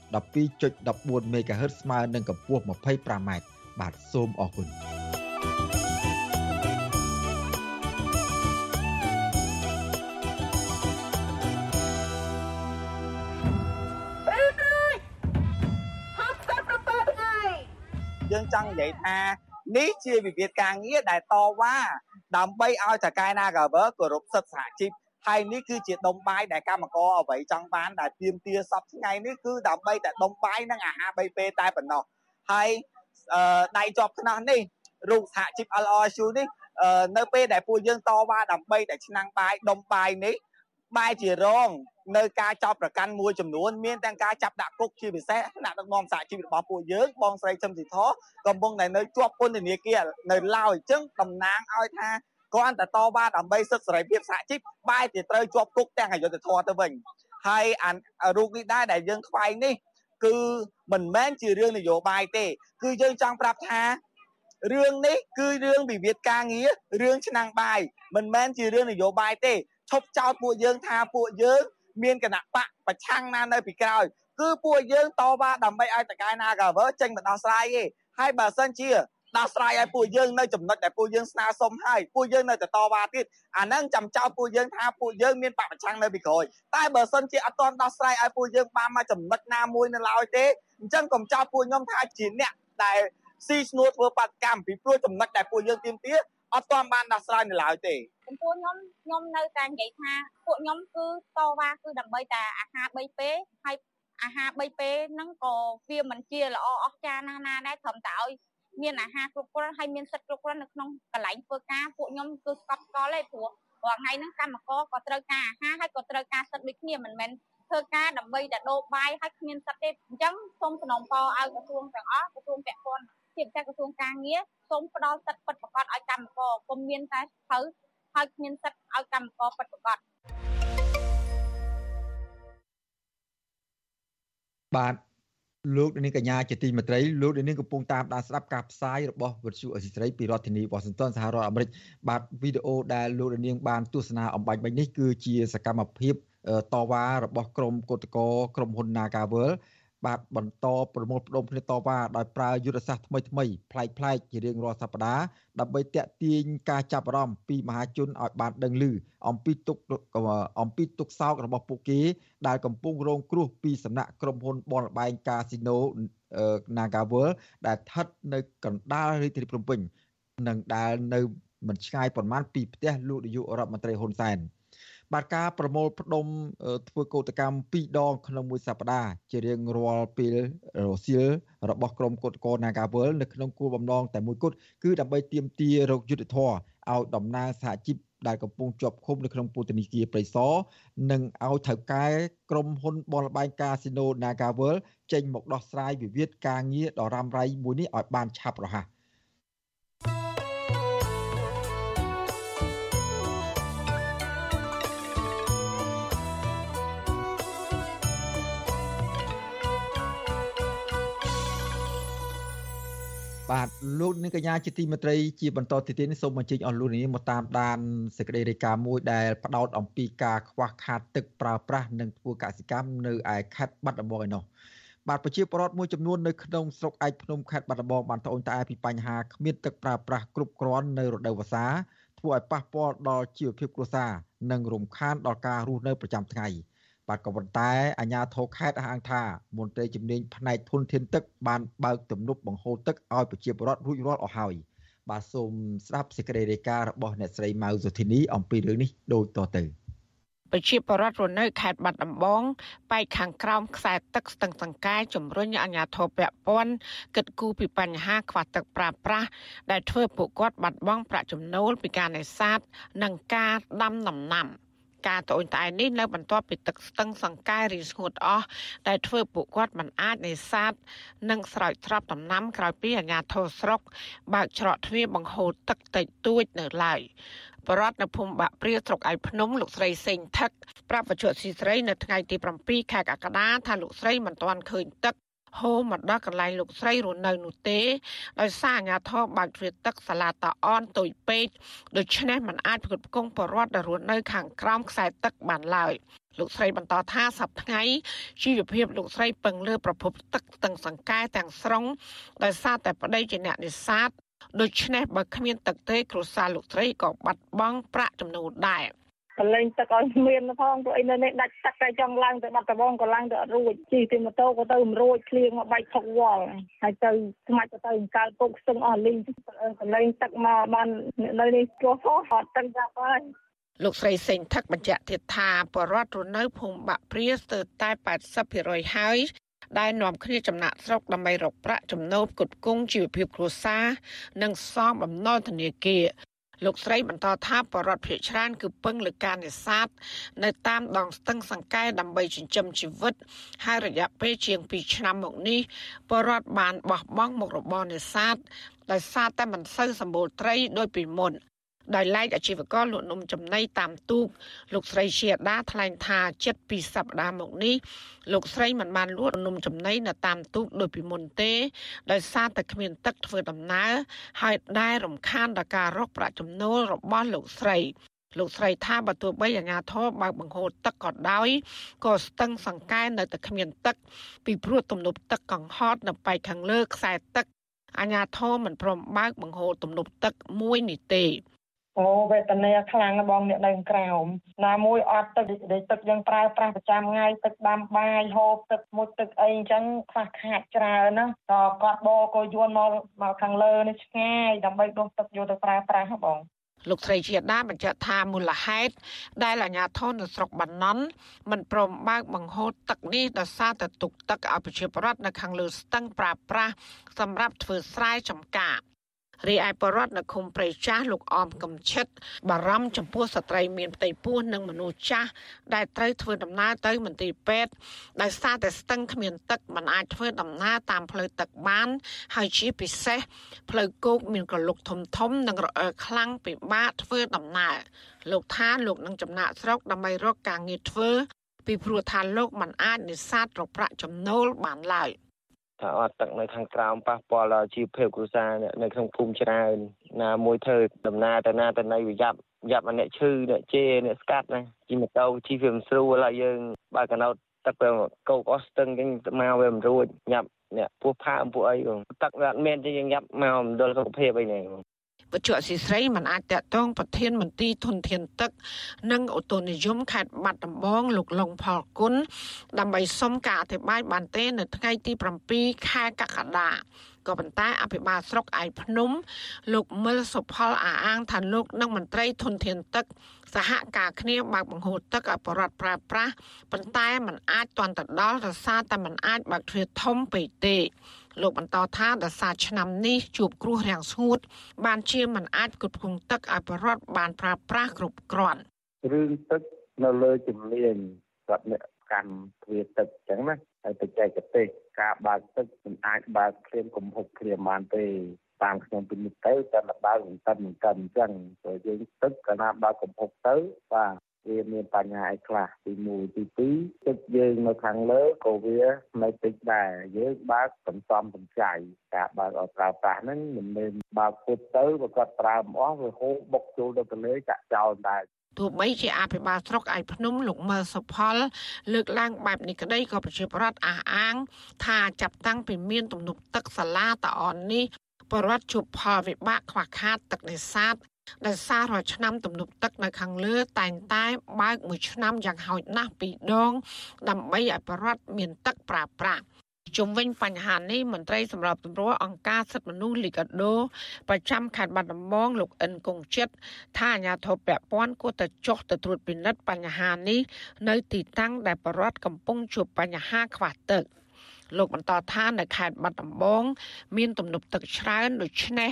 12.14 MHz ស្មើនឹងកម្ពស់ 25m បាទសូមអរគុណយើងចង់និយាយថានេះជាវិវាទការងារដែលតវ៉ាដើម្បីឲ្យតកែ Nagawer គោរពសិទ្ធិសហជីព ហើយនេះគឺជាដុំបាយដែលកម្មករអ្វីចង់បានដែលទៀមទាសពថ្ងៃនេះគឺដើម្បីតែដុំបាយនិងអាហារ3ពេលតែប៉ុណ្ណោះហើយដៃជាប់ខ្នោះនេះរូបសហជីព LRSU នេះនៅពេលដែលពួកយើងតវ៉ាដើម្បីតែឆ្នាំងបាយដុំបាយនេះបែរជារងនៅការចោទប្រកាន់មួយចំនួនមានទាំងការចាប់ដាក់គុកជាពិសេសថ្នាក់ដឹកនាំសហជីពរបស់ពួកយើងបងស្រីជឹមស៊ីធកំពុងតែនៅជាប់ពន្ធនាគារនៅឡើយអញ្ចឹងតំណាងឲ្យថា គ្រាន់តែតវ៉ាដើម្បីសិទ្ធិសេរីភាពសហជីពបែរជាត្រូវជាប់គុកទាំងអយុធធម៌ទៅវិញហើយអារូបនេះដែរដែលយើងខ្វែងនេះគឺមិនមែនជារឿងនយោបាយទេ គឺយើងចង់ប្រាប់ថារឿងនេះគឺរឿងវិវាទការងាររឿងឆ្នាំងបាយមិនមែនជារឿងនយោបាយទេឈប់ចោទពួកយើងថាពួកយើងមានគណៈបកប្រឆាំងណានៅពីក្រោយគឺពួកយើងតវ៉ាដើម្បីឲ្យតកែ Nagaver ចេញមកដោះស្រាយទេហើយបើសិនជា ដោះស្រាយឲ្យពួកយើងនៅចំណុចដែលពួកយើងស្នើសុំហើយពួកយើងនៅតែតវ៉ាទៀតអាហ្នឹងចាំចោលពួកយើងថាពួកយើងមានបពប្រឆាំងនៅពីក្រោយតែបើសិនជាអត់ទាន់ដោះស្រាយឲ្យពួកយើងបានមកចំណុចណាមួយនៅឡើយទេអញ្ចឹងកុំចោលពួកខ្ញុំថាជាអ្នកដែលស៊ីឈ្នួលធ្វើបាតកម្មពីព្រោះចំណុចដែលពួកយើងទៀមទាអត់ទាន់បានដោះស្រាយនៅឡើយទេចំពោះខ្ញុំខ្ញុំនៅតែនិយាយថាពួកខ្ញុំគឺតវ៉ាគឺដើម្បីតែអាហារ3ពេលហើយអាហារ3ពេលហ្នឹងក៏វាមិនជាល្អអស្ចារ្យណាស់ណាដែរត្រឹមតែឲ្យ មានអាហារគ្រប់គ្រាន់ហើយមានសិទ្ធិគ្រប់គ្រាន់នៅក្នុងកន្លែងធ្វើការពួកខ្ញុំគឺស្កប់ស្កល់ទេព្រោះរាល់ថ្ងៃហ្នឹងកម្មករក៏ត្រូវការអាហារហើយក៏ត្រូវការសិទ្ធិដូចគ្នាមិនមែនធ្វើការដើម្បីតែដូរបាយហើយគ្មានសិទ្ធិទេអញ្ចឹងសូមសំណូមពរឲ្យក្រសួងទាំងអស់ក្រសួងពាក់ព័ន្ធជាជាពិសេសក្រសួងការងារសូមផ្ដល់សិទ្ធិពិតប្រាកដឲ្យកម្មករកុំមានតែភៅហើយគ្មានសិទ្ធិឲ្យកម្មករពិតប្រាកដបាទ លោកនាងកញ្ញាជាទីមេត្រីលោកនាងកំពុងតាមដានស្ដាប់ការផ្សាយរបស់វិទ្យុអេស៊ីស្រីពីរដ្ឋធានីវ៉ាស៊ីនតោនសហរដ្ឋអាមេរិកបាទវីដេអូដែលលោកនាងបានទស្សនាអំបញ្ញមិញនេះគឺជាសកម្មភាពតវ៉ារបស់ក្រមគឧតកោក្រមហ៊ុន Nagavel បាទបន្តប្រមូលផ្ដុំគ្នាតវ៉ាដោយប្រើយុទ្ធសាស្ត្រថ្មីថ្មីប្លែកប្លែកជារៀងរាល់សប្តាហ៍ដើម្បីតាក់ទាញការចាប់អារម្មណ៍ពីមហាជនឲ្យបានដឹងឮអំពីទុកអំពីទុកសោករបស់ពួកគេ ដែលកំពុងរងគ្រោះពីសំណាក់ក្រុមហ៊ុនបនលបែងកាស៊ីណូ Nagavel ដែលស្ថិតនៅកណ្ដាលរាជធានីភ្នំពេញនិងដែលនៅមិនឆ្ងាយប៉ុន្មានពីផ្ទះលោកនាយករដ្ឋមន្ត្រីហ៊ុនសែន។ បាទការប្រមូលផ្ដុំធ្វើកោតកម្ម2ដងក្នុងមួយសប្តាហ៍ជារៀងរាល់ពេលរសៀលរបស់ក្រមកោតកោ Nagawal នៅក្នុងគោលបំណងតែមួយគត់គឺដើម្បីទាមទាររោគយុទ្ធធរឲ្យតំណាងសហជីពដែលកំពុងជាប់ឃុំនៅក្នុងពន្ធនាគារព្រៃសរនិងឲ្យថៅកែក្រុមហ៊ុនបនលបែងកាស៊ីណូ Nagawal ចេញមកដោះស្រាយវិវាទការងារដ៏រ៉ាំរ៉ៃមួយនេះឲ្យបានឆាប់រហ័ស បាទលោកនាងកញ្ញាជាទីមេត្រីជាបន្តទៅទៀតនេះសូមអញ្ជើញអស់លោកនាងមកតាមដានសេចក្តីរាយការណ៍មួយដែលផ្ដោតអំពីការខ្វះខាតទឹកប្រើប្រាស់និងធ្វើកសិកម្មនៅឯខេត្តបាត់ដំបងឯណោះបាទប្រជាពលរដ្ឋមួយចំនួននៅក្នុងស្រុកឯកភ្នំខេត្តបាត់ដំបងបានត្អូញត្អែពីបញ្ហាគ្មានទឹកប្រើប្រាស់គ្រប់គ្រាន់នៅរដូវវស្សាធ្វើឲ្យប៉ះពាល់ដល់ជីវភាពគ្រួសារនិងរំខានដល់ការរស់នៅប្រចាំថ្ងៃ។ បាទក៏ប៉ុន្តែអាជ្ញាធរខេត្តអះអាងថាមន្ត្រីជំនាញផ្នែកធនធានទឹកបានបើកទំនប់បង្ហូរទឹកឲ្យប្រជាពលរដ្ឋរួចរាល់អស់ហើយបាទសូមស្ដាប់សេចក្តីរាយការណ៍របស់អ្នកស្រីម៉ៅសុធីនីអំពីរឿងនេះដូចតទៅប្រជាពលរដ្ឋរស់នៅខេត្តបាត់ដំបងបែកខាងក្រោមខ្សែទឹកស្ទឹងសង្កែជំរុញអាជ្ញាធរពាក់ព័ន្ធគិតគូរពីបញ្ហាខ្វះទឹកប្រើប្រាស់ដែលធ្វើពួកគាត់បាត់បង់ប្រាក់ចំណូលពីការនេសាទនិងការដាំដំណាំ។ ការត្អូញត្អែរនេះនៅបន្ទាប់ពីទឹកស្ទឹងសង្កែរីស្ងួតអស់ដែលធ្វើពួកគាត់មិនអាចនេសាទនិងស្រោចស្រពដំណាំក្រោយពីអាជ្ញាធរស្រុកបើកច្រកទ្វារបង្ហូរទឹកតិចតួចនៅឡើយបរដ្ឋនៅភូមិបាក់ព្រាស្រុកឯភ្នំលោកស្រីសេងថឹកប្រាប់បច្ចុប្បន្នស៊ីស្រីនៅថ្ងៃទី7ខែកក្កដាថាលោកស្រីមិនទាន់ឃើញទឹក ហូរមកដល់កន្លែងលោកស្រីរស់នៅនោះទេដោយសារអាញាធរបើកទ្វារទឹកសាឡាតាអនទុយពេកដូច្នេះมันអាចផ្គត់ផ្គង់បរដ្ឋដែលរស់នៅខាងក្រោមខ្សែទឹកបានឡើយលោកស្រីបន្តថាសប្តាហ៍ជីវភាពលោកស្រីពឹងលើប្រភពទឹកទាំងសង្កែទាំងស្រុងដោយសារតែប្តីជាអ្នកនេសាទដូច្នេះបើគ្មានទឹកទេគ្រួសារលោកស្រីក៏បាត់បង់ប្រាក់ចំណូលដែរ កលែងទឹកឲ្យមានផងព្រោះអីនៅនេះដាច់ទឹកតែចង់ឡើងទៅបាត់ដំបងក៏ឡើងទៅអត់រួចជិះទៅម៉ូតូក៏ទៅមិនរួចឃ្លៀងមកបែកផុកវល់ហើយទៅស្មាច់ទៅទៅអង្កលពុកស្ទឹងអស់លីងកលែងទឹកមកបាននៅនេះចុះហោះអត់ទឹកចាប់ហើយលោកស្រីសេងថឹកបញ្ជាក់ទៀតថាបរដ្ឋរនៅភូមិបាក់ព្រាស្ទើរតែ80%ហើយដែលនាំគ្នាចំណាក់ស្រុកដើម្បីរកប្រាក់ចំណូលផ្គត់ផ្គង់ជីវភាពគ្រួសារនិងសងបំណុលធនាគារ លោកស្រីបន្តថាបរដ្ឋភៀកច្រើនគឺពឹងលើការនេសាទនៅតាមដងស្ទឹងសង្កែដើម្បីចិញ្ចឹមជីវិត ហើយរយៈពេលជាង2ឆ្នាំមកនេះបរដ្ឋបានបោះបង់មុខរបរនេសាទដោយសារតែមិនសូវសម្បូរត្រីដោយពីមុន ដោយឡែកអាជីវករលក់នំចំណីតាមទូកលោកស្រីជាដាថ្លែងថាចិត្តពីសប្តាហ៍មកនេះលោកស្រីមិនបានលក់នំចំណីនៅតាមទូកដូចពីមុនទេ ដោយសារតែគ្មានទឹកធ្វើដំណើរហើយដែលរំខានដល់ការរកប្រាក់ចំណូលរបស់លោកស្រីលោកស្រីថាបើទោះបីអាញាធរបើកបង្ហូរទឹកក៏ដោយក៏ស្ទឹងសង្កែនៅតែគ្មានទឹក ពីព្រោះទំនប់ទឹកកង្ហតនៅប៉ែកខាងលើខ្សែទឹកអាញាធរមិនព្រមបើកបង្ហូរទំនប់ទឹកមួយនេះទេ អូវេទនាខ្លាំងណាស់បងអ្នកនៅក្រោមណាមួយអត់ទឹកដែលទឹកយើងប្រើប្រាស់ប្រចាំថ្ងៃទឹកដាំបាយហូបទឹកមុជទឹកអីអញ្ចឹងខ្វះខាតច្រើនណាក៏គាត់បោក៏យួនមកមកខាងលើនេះឆ្ងាយដើម្បីដុសទឹកយកទៅប្រើប្រាស់ហ៎បងលោកស្រីជាដាបញ្ជាក់ថាមូលហេតុដែលអាជ្ញាធរនៅស្រុកបាណន់មិនព្រមបើកបង្ហូរទឹកនេះដោយសារតែទុកទឹកឲ្យប្រជាពលរដ្ឋនៅខាងលើស្ទឹងប្រើប្រាស់សម្រាប់ធ្វើស្រែចម្ការ រីឯបរដ្ឋនៅឃុំព្រៃចាស់លោកអមកំឈិត បារម្ភចំពោះស្ត្រីមានផ្ទៃពោះនិងមនុស្សចាស់ដែលត្រូវធ្វើដំណើរទៅមន្ទីរពេទ្យដោយសារតែស្ទឹងគ្មានទឹកមិនអាចធ្វើដំណើរតាមផ្លូវទឹកបាន ហើយជាពិសេសផ្លូវគោកមានក្រឡុកធំធំ និងរអិលខ្លាំងពិបាកធ្វើដំណើរលោកថាលោកនឹងចំណាក់ស្រុកដើម្បីរកការងារធ្វើពីព្រោះថាលោកមិនអាចនេសាទរកប្រាក់ចំណូលបានឡើយ ថាអត់ទឹកនៅខាងក្រោមប៉ះពាល់ដល់ជីវភាពគ្រួសារនៅក្នុងភូមិច្រើនណាមួយធ្វើដំណើរទៅណាទៅណីវាយ៉ាប់យ៉ាប់អ្នកឈឺអ្នកជេរអ្នកស្កាត់ណាជិះម៉ូតូជិះវាមិនស្រួលហើយយើងបើកណោតទឹកទៅកោកអស់ស្ទឹងចឹងមកវាមិនរួចញ៉ាប់អ្នកពោះផើពោះអីបងទឹកវាអត់មានទេយើងញ៉ាប់មកមិនដល់សុខភាពអីនេះ វត្ថុអសីស្រីមិនអាចតកតងប្រធានមន្ទីរធនធានទឹកនិងអូតូនិយមខេត្តបាត់ដំបងលោកលងផលគុណដើម្បីសុំការអធិប្បាយបានទេនៅថ្ងៃទី7ខែកក្កដាក៏ប៉ុន្តែអភិបាលស្រុកឯភ្នំ លោកមិលសុផលអាអាងថាលោកនិងមន្ត្រីធនធានទឹក សហការគ្នាបើកបង្ហូរទឹកឲ្យបរដ្ឋប្រើប្រាស់ប៉ុន្តែมันអាចទាន់ទៅដល់រសារតែมันអាចបើកទ្វារធំពេកទេ លោកបន្តថាដោយសារឆ្នាំនេះជួបគ្រោះរាំងស្ងួត បានជាមិនអាចគ្រប់គ្រងទឹកឲ្យប្រវត្តិបានប្រើប្រាស់គ្រប់គ្រាន់រឿងទឹកនៅលើជំនាញសម្រាប់អ្នកកម្មទ្វាទឹកអញ្ចឹងណាហើយបច្ចេកទេសការបើកទឹកមិនអាចបើកភ្លាមកំហុកភ្លាមបានទេតាមខ្ញុំពីនេះទៅតែបើកមិនតិនមិនតិនអញ្ចឹងព្រោះយើងទឹកកាលណាបើកកំហុកទៅបាទ វាមានបញ្ហាអីខ្លះទី1ទី2ទឹកយើងនៅខាងលើក៏វានៅតិចដែរយើងបើកសន្សំសំចៃការបើកឲ្យប្រើប្រាស់ហ្នឹងមិនមែនបើកពុតទៅបើគាត់ប្រើមិនអស់វាហូរបុកចូលទៅទន្លេចាក់ចោលដែរទោះបីជាអភិបាលស្រុកឯភ្នំលោកមើសុផល លើកឡើងបែបនេះក្តីក៏ប្រជាប្រដ្ឋអះអាង ថាចាប់តាំងពីមានទំនប់ទឹកសាលាតអននេះបរដ្ឋជួបផលវិបាកខ្វះខាតទឹកនេសាទ ដែលសាររាល់ឆ្នាំទំនប់ទឹកនៅខាងលើតែងតែបើកមួយឆ្នាំយ៉ាងហោចណាស់ពីរដង ដើម្បីឲ្យបរដ្ឋមានទឹកប្រើប្រាស់ជុំវិញបញ្ហានេះមន្ត្រីសម្របសម្រួលអង្គការសិទ្ធិមនុស្សលីកាដូប្រចាំខេត្តបាត់ដំបងលោកអិនគង្ជិតថាអាញាធិបតេព័ន្ធគួរតែចុះទៅត្រួតពិនិត្យបញ្ហានេះនៅទីតាំងដែលបរដ្ឋកំពុងជួបបញ្ហាខ្វះទឹក។ លោកបន្តថានៅខេត្តបាត់ដំបងមានទំនប់ទឹកច្រើនដូច្នេះ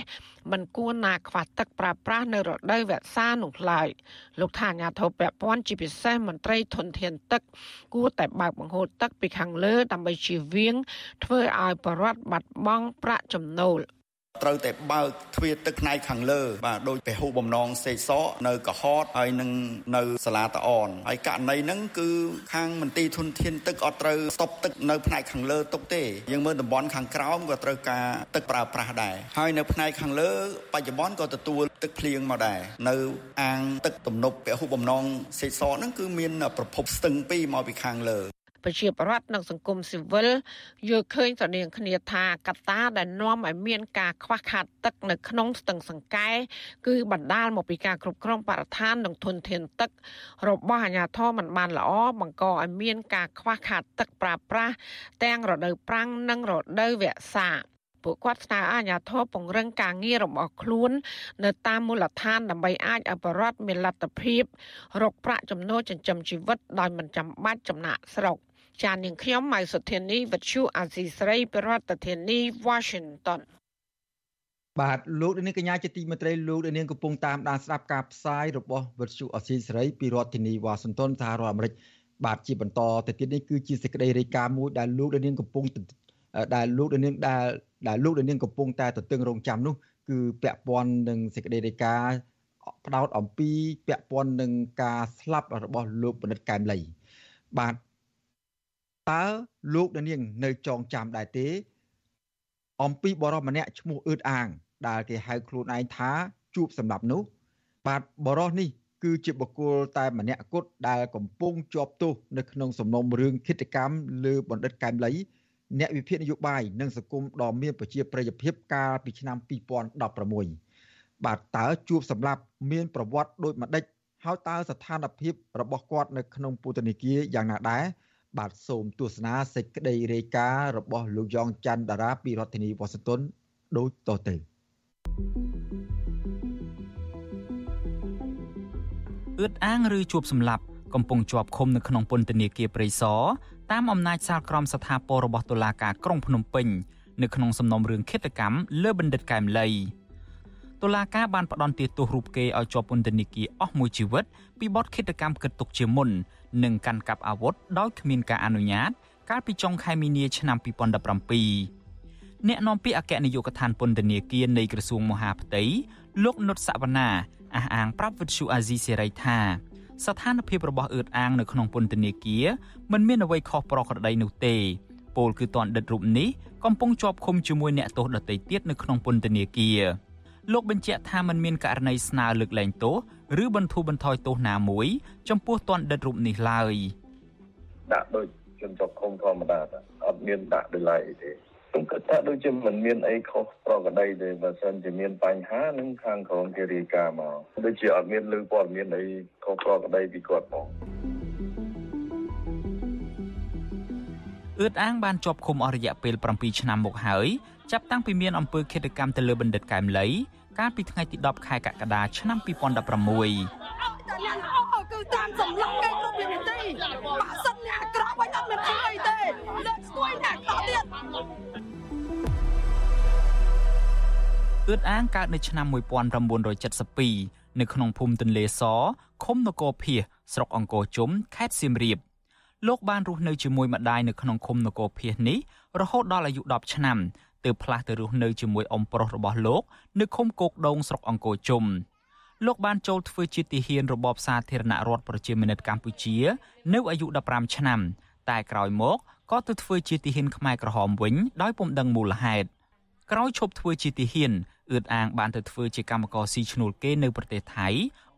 មិនគួរណាខ្វះទឹកប្រើប្រាស់នៅរដូវវស្សានោះឡើយលោកថាអាញាធិបពពាន់ជាពិសេសមន្ត្រីធនធានទឹក គួរតែបើកបង្ហូរទឹកពីខាងលើដើម្បីជៀសវាងធ្វើឲ្យបរដ្ឋបាត់បង់ប្រាក់ចំណូល។ ត្រូវតែបើកទ្វារទឹកផ្នែកខាងលើ បាទដោយពហុបំណងសេកសកនៅកហតហើយនឹងនៅសាលាតអនហើយករណីហ្នឹងគឺខាងមន្ទីរធនធានទឹកអត់ត្រូវស្តុបទឹកនៅផ្នែកខាងលើទុកទេយើងមើលតំបន់ខាងក្រោមក៏ត្រូវការទឹកប្រើប្រាស់ដែរហើយនៅផ្នែកខាងលើបច្ចុប្បន្នក៏ទទួលទឹកភ្លៀងមកដែរនៅអាងទឹកទំនប់ពហុបំណងសេកសកហ្នឹងគឺមានប្រភពស្ទឹងពីរមកពីខាងលើ ប្រជាប្រដ្ឋនិងសង្គមស៊ីវិលយល់ឃើញស្រដៀងគ្នាថាកត្តាដែលនាំឲ្យមានការខ្វះខាតទឹកនៅក្នុងស្ទឹងសង្កែគឺបណ្ដាលមកពីការគ្រប់គ្រងបរិស្ថាននិងធនធានទឹករបស់អាជ្ញាធរមិនបានល្អបង្កឲ្យមានការខ្វះខាតទឹកប្រើប្រាស់ទាំងរដូវប្រាំងនិងរដូវវស្សាពួកគាត់ស្នើអាជ្ញាធរពង្រឹងការងាររបស់ខ្លួន នៅតាមមូលដ្ឋានដើម្បីអាចអភិវឌ្ឍមានលទ្ធភាពរកប្រាក់ចំណូលចិញ្ចឹមជីវិតដោយមិនចាំបាច់ចំណាក់ស្រុក ចាននាងខ្ញុំម៉ៃសុធានីវិទ្យុអាស៊ីស្រីប្រធានាធិបតី Washington បាទលោកនាងកញ្ញាជាទីមេត្រីលោកនាងកំពុងតាមដានស្ដាប់ការផ្សាយរបស់វិទ្យុអាស៊ីសេរីពីរដ្ឋធានីវ៉ាស៊ីនតោនសហរដ្ឋអាមេរិកបាទជាបន្តទៅទៀតនេះគឺជាសេចក្តីរាយការណ៍មួយដែលលោកនាងកំពុងដែលលោកនាងដែលដែលលោកនាងកំពុងតែទទឹងរង់ចាំនោះគឺពាក់ព័ន្ធនឹងសេចក្តីរាយការណ៍ផ្ដោតអំពីពាក់ព័ន្ធនឹងការស្លាប់របស់លោកបណ្ឌិតកែមលីបាទ តើលោកនាងនៅចងចាំដែរទេ អំពីបរិសម្នាក់ឈ្មោះអឺតអាង ដែលគេហៅខ្លួនឯងថាជួបសម្រាប់នោះបាទបរិសនេះគឺជាបុគ្គលតែម្នាក់គត់ដែលកំពុងជាប់ទោសនៅក្នុងសំណុំរឿងឃាតកម្មលើបណ្ឌិតកែមលីអ្នកវិភាគនយោបាយនិងសង្គមដ៏មានប្រជាប្រិយភាពកាលពីឆ្នាំ2016បាទតើជួបសម្រាប់មានប្រវត្តិដូចម្ដេចហើយតើស្ថានភាពរបស់គាត់នៅក្នុងពន្ធនាគារយ៉ាងណាដែរ បាទសូមទស្សនាសេចក្តីរាយការណ៍របស់លោកយ៉ងច័ន្ទតារាពីរដ្ឋធានីវ៉ាស៊ីនតោនដូចតទៅអឺតអាងឬជួបសម្លាប់កំពុងជាប់ឃុំនៅក្នុងពន្ធនាគារព្រៃសរតាមអំណាចសាលក្រមស្ថាពររបស់តុលាការក្រុងភ្នំពេញនៅក្នុងសំណុំរឿងឃាតកម្មលើបណ្ឌិតកែមលីតុលាការបានផ្តន្ទាទោសរូបគេឲ្យជាប់ពន្ធនាគារអស់មួយជីវិតពីបទឃាតកម្មគិតទុកជាមុន និងកាន់កាប់អាវុធដោយគ្មានការអនុញ្ញាត កាលពីចុងខែមីនាឆ្នាំ2017អ្នកនាំពាក្យអគ្គនាយកដ្ឋានពន្ធនាគារនៃក្រសួងមហាផ្ទៃលោកនុតសវណ្ណាអះអាងប្រាប់វិទ្យុអាស៊ីសេរីថាស្ថានភាពរបស់អឺតអាងនៅក្នុងពន្ធនាគារមិនមានអ្វីខុសប្រក្រតីនោះទេពលគឺតនដិតរូបនេះកំពុងជាប់ឃុំជាមួយអ្នកទោសដទៃទៀតនៅក្នុងពន្ធនាគារ លោកបញ្ជាក់ថាมันមានករណីស្នើលើកលែងទោសឬបន្ធូរបន្ថយទោសណាមួយ ចំពោះតនដិតរូបនេះឡើយដាក់ដូចជនជាប់ឃុំធម្មតាអត់មានដាក់ដោយឡែកទេខ្ញុំគិតថាដូចជាមិនមានអីខុសប្រក្រតីទេបើសិនជាមានបញ្ហានឹងខាងក្រុមគេរាយការណ៍មកដូចជាអត់មានលើព័ត៌មានអីខុសប្រក្រតីពីគាត់ផងអឿតអាងបានជាប់ឃុំអស់រយៈពេល7ឆ្នាំមកហើយចាប់តាំងពីមានអំពើឃាតកម្មទៅលើបណ្ឌិតកែមលី កាលពីថ្ងៃទី10ខែកក្កដាឆ្នាំ2016គឺតាមសម្លឹងគេគ្រប់វិធីបើសិនអ្នកអាក្រក់វិញអត់មានអីទេលើកស្ទួយអ្នកអាក្រក់ទៀតអឿតអាងកើតនៅឆ្នាំ1972នៅក្នុងភូមិទន្លេសឃុំនគរភាសស្រុកអង្គរជុំខេត្តសៀមរាបលោកបានរស់នៅជាមួយម្ដាយនៅក្នុងឃុំនគរភាសនេះរហូតដល់អាយុ10ឆ្នាំ ទើបផ្លាស់ទៅរស់នៅជាមួយអ៊ំប្រុសរបស់លោកនៅឃុំគោកដូងស្រុកអង្គរជុំលោកបានចូលធ្វើជាទាហានរបបសាធារណរដ្ឋប្រជាមានិតកម្ពុជា នៅអាយុ15ឆ្នាំ តែក្រោយមកក៏ទៅធ្វើជាទាហានខ្មែរក្រហមវិញដោយពុំដឹងមូលហេតុក្រោយឈប់ធ្វើជាទាហានអឿតអាងបានទៅធ្វើជាកម្មករស៊ីឈ្នួលគេនៅប្រទេសថៃ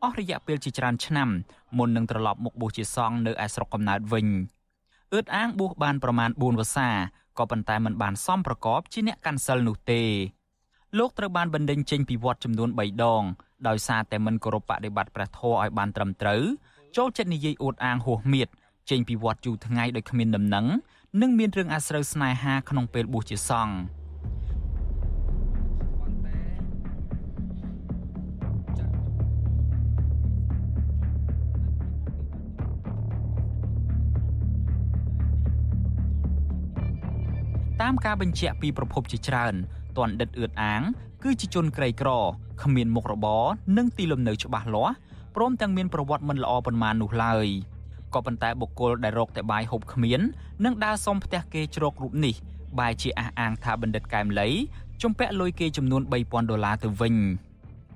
អស់រយៈពេលជាច្រើនឆ្នាំមុននឹងត្រឡប់មកបួសជាសង្ឃនៅឯស្រុកកំណើតវិញអឿតអាងបួសបានប្រមាណ4វស្សា ក៏ប៉ុន្តែមិនបានសមប្រកបជាអ្នកកាន់សិលនោះទេលោកត្រូវបានបណ្ដេញចេញពីវត្តចំនួន3ដងដោយសារតែមិនគោរពបដិបត្តិព្រះធម៌ឲ្យបានត្រឹមត្រូវចូលចិត្តនិយាយអួតអាងហួសមៀតចេញពីវត្តយូរថ្ងៃដោយគ្មានដំណឹងនិងមានរឿងអាស្រូវស្នេហាក្នុងពេលបួសជាសង្ឃ តាមការបញ្ជាក់ពីប្រភពជាច្រើនទណ្ឌិតអឿតអាង គឺជាជនក្រីក្រគ្មានមុខរបរនិងទីលំនៅច្បាស់លាស់ព្រមទាំងមានប្រវត្តិមិនល្អប៉ុន្មាននោះឡើយក៏ប៉ុន្តែបុគ្គលដែលរកតែបាយហូបគ្មាននិងដើរសុំផ្ទះគេជ្រករូបនេះបែរជាអះអាងថាបណ្ឌិតកែមលីជំពាក់លុយគេចំនួន3000ដុល្លារទៅវិញ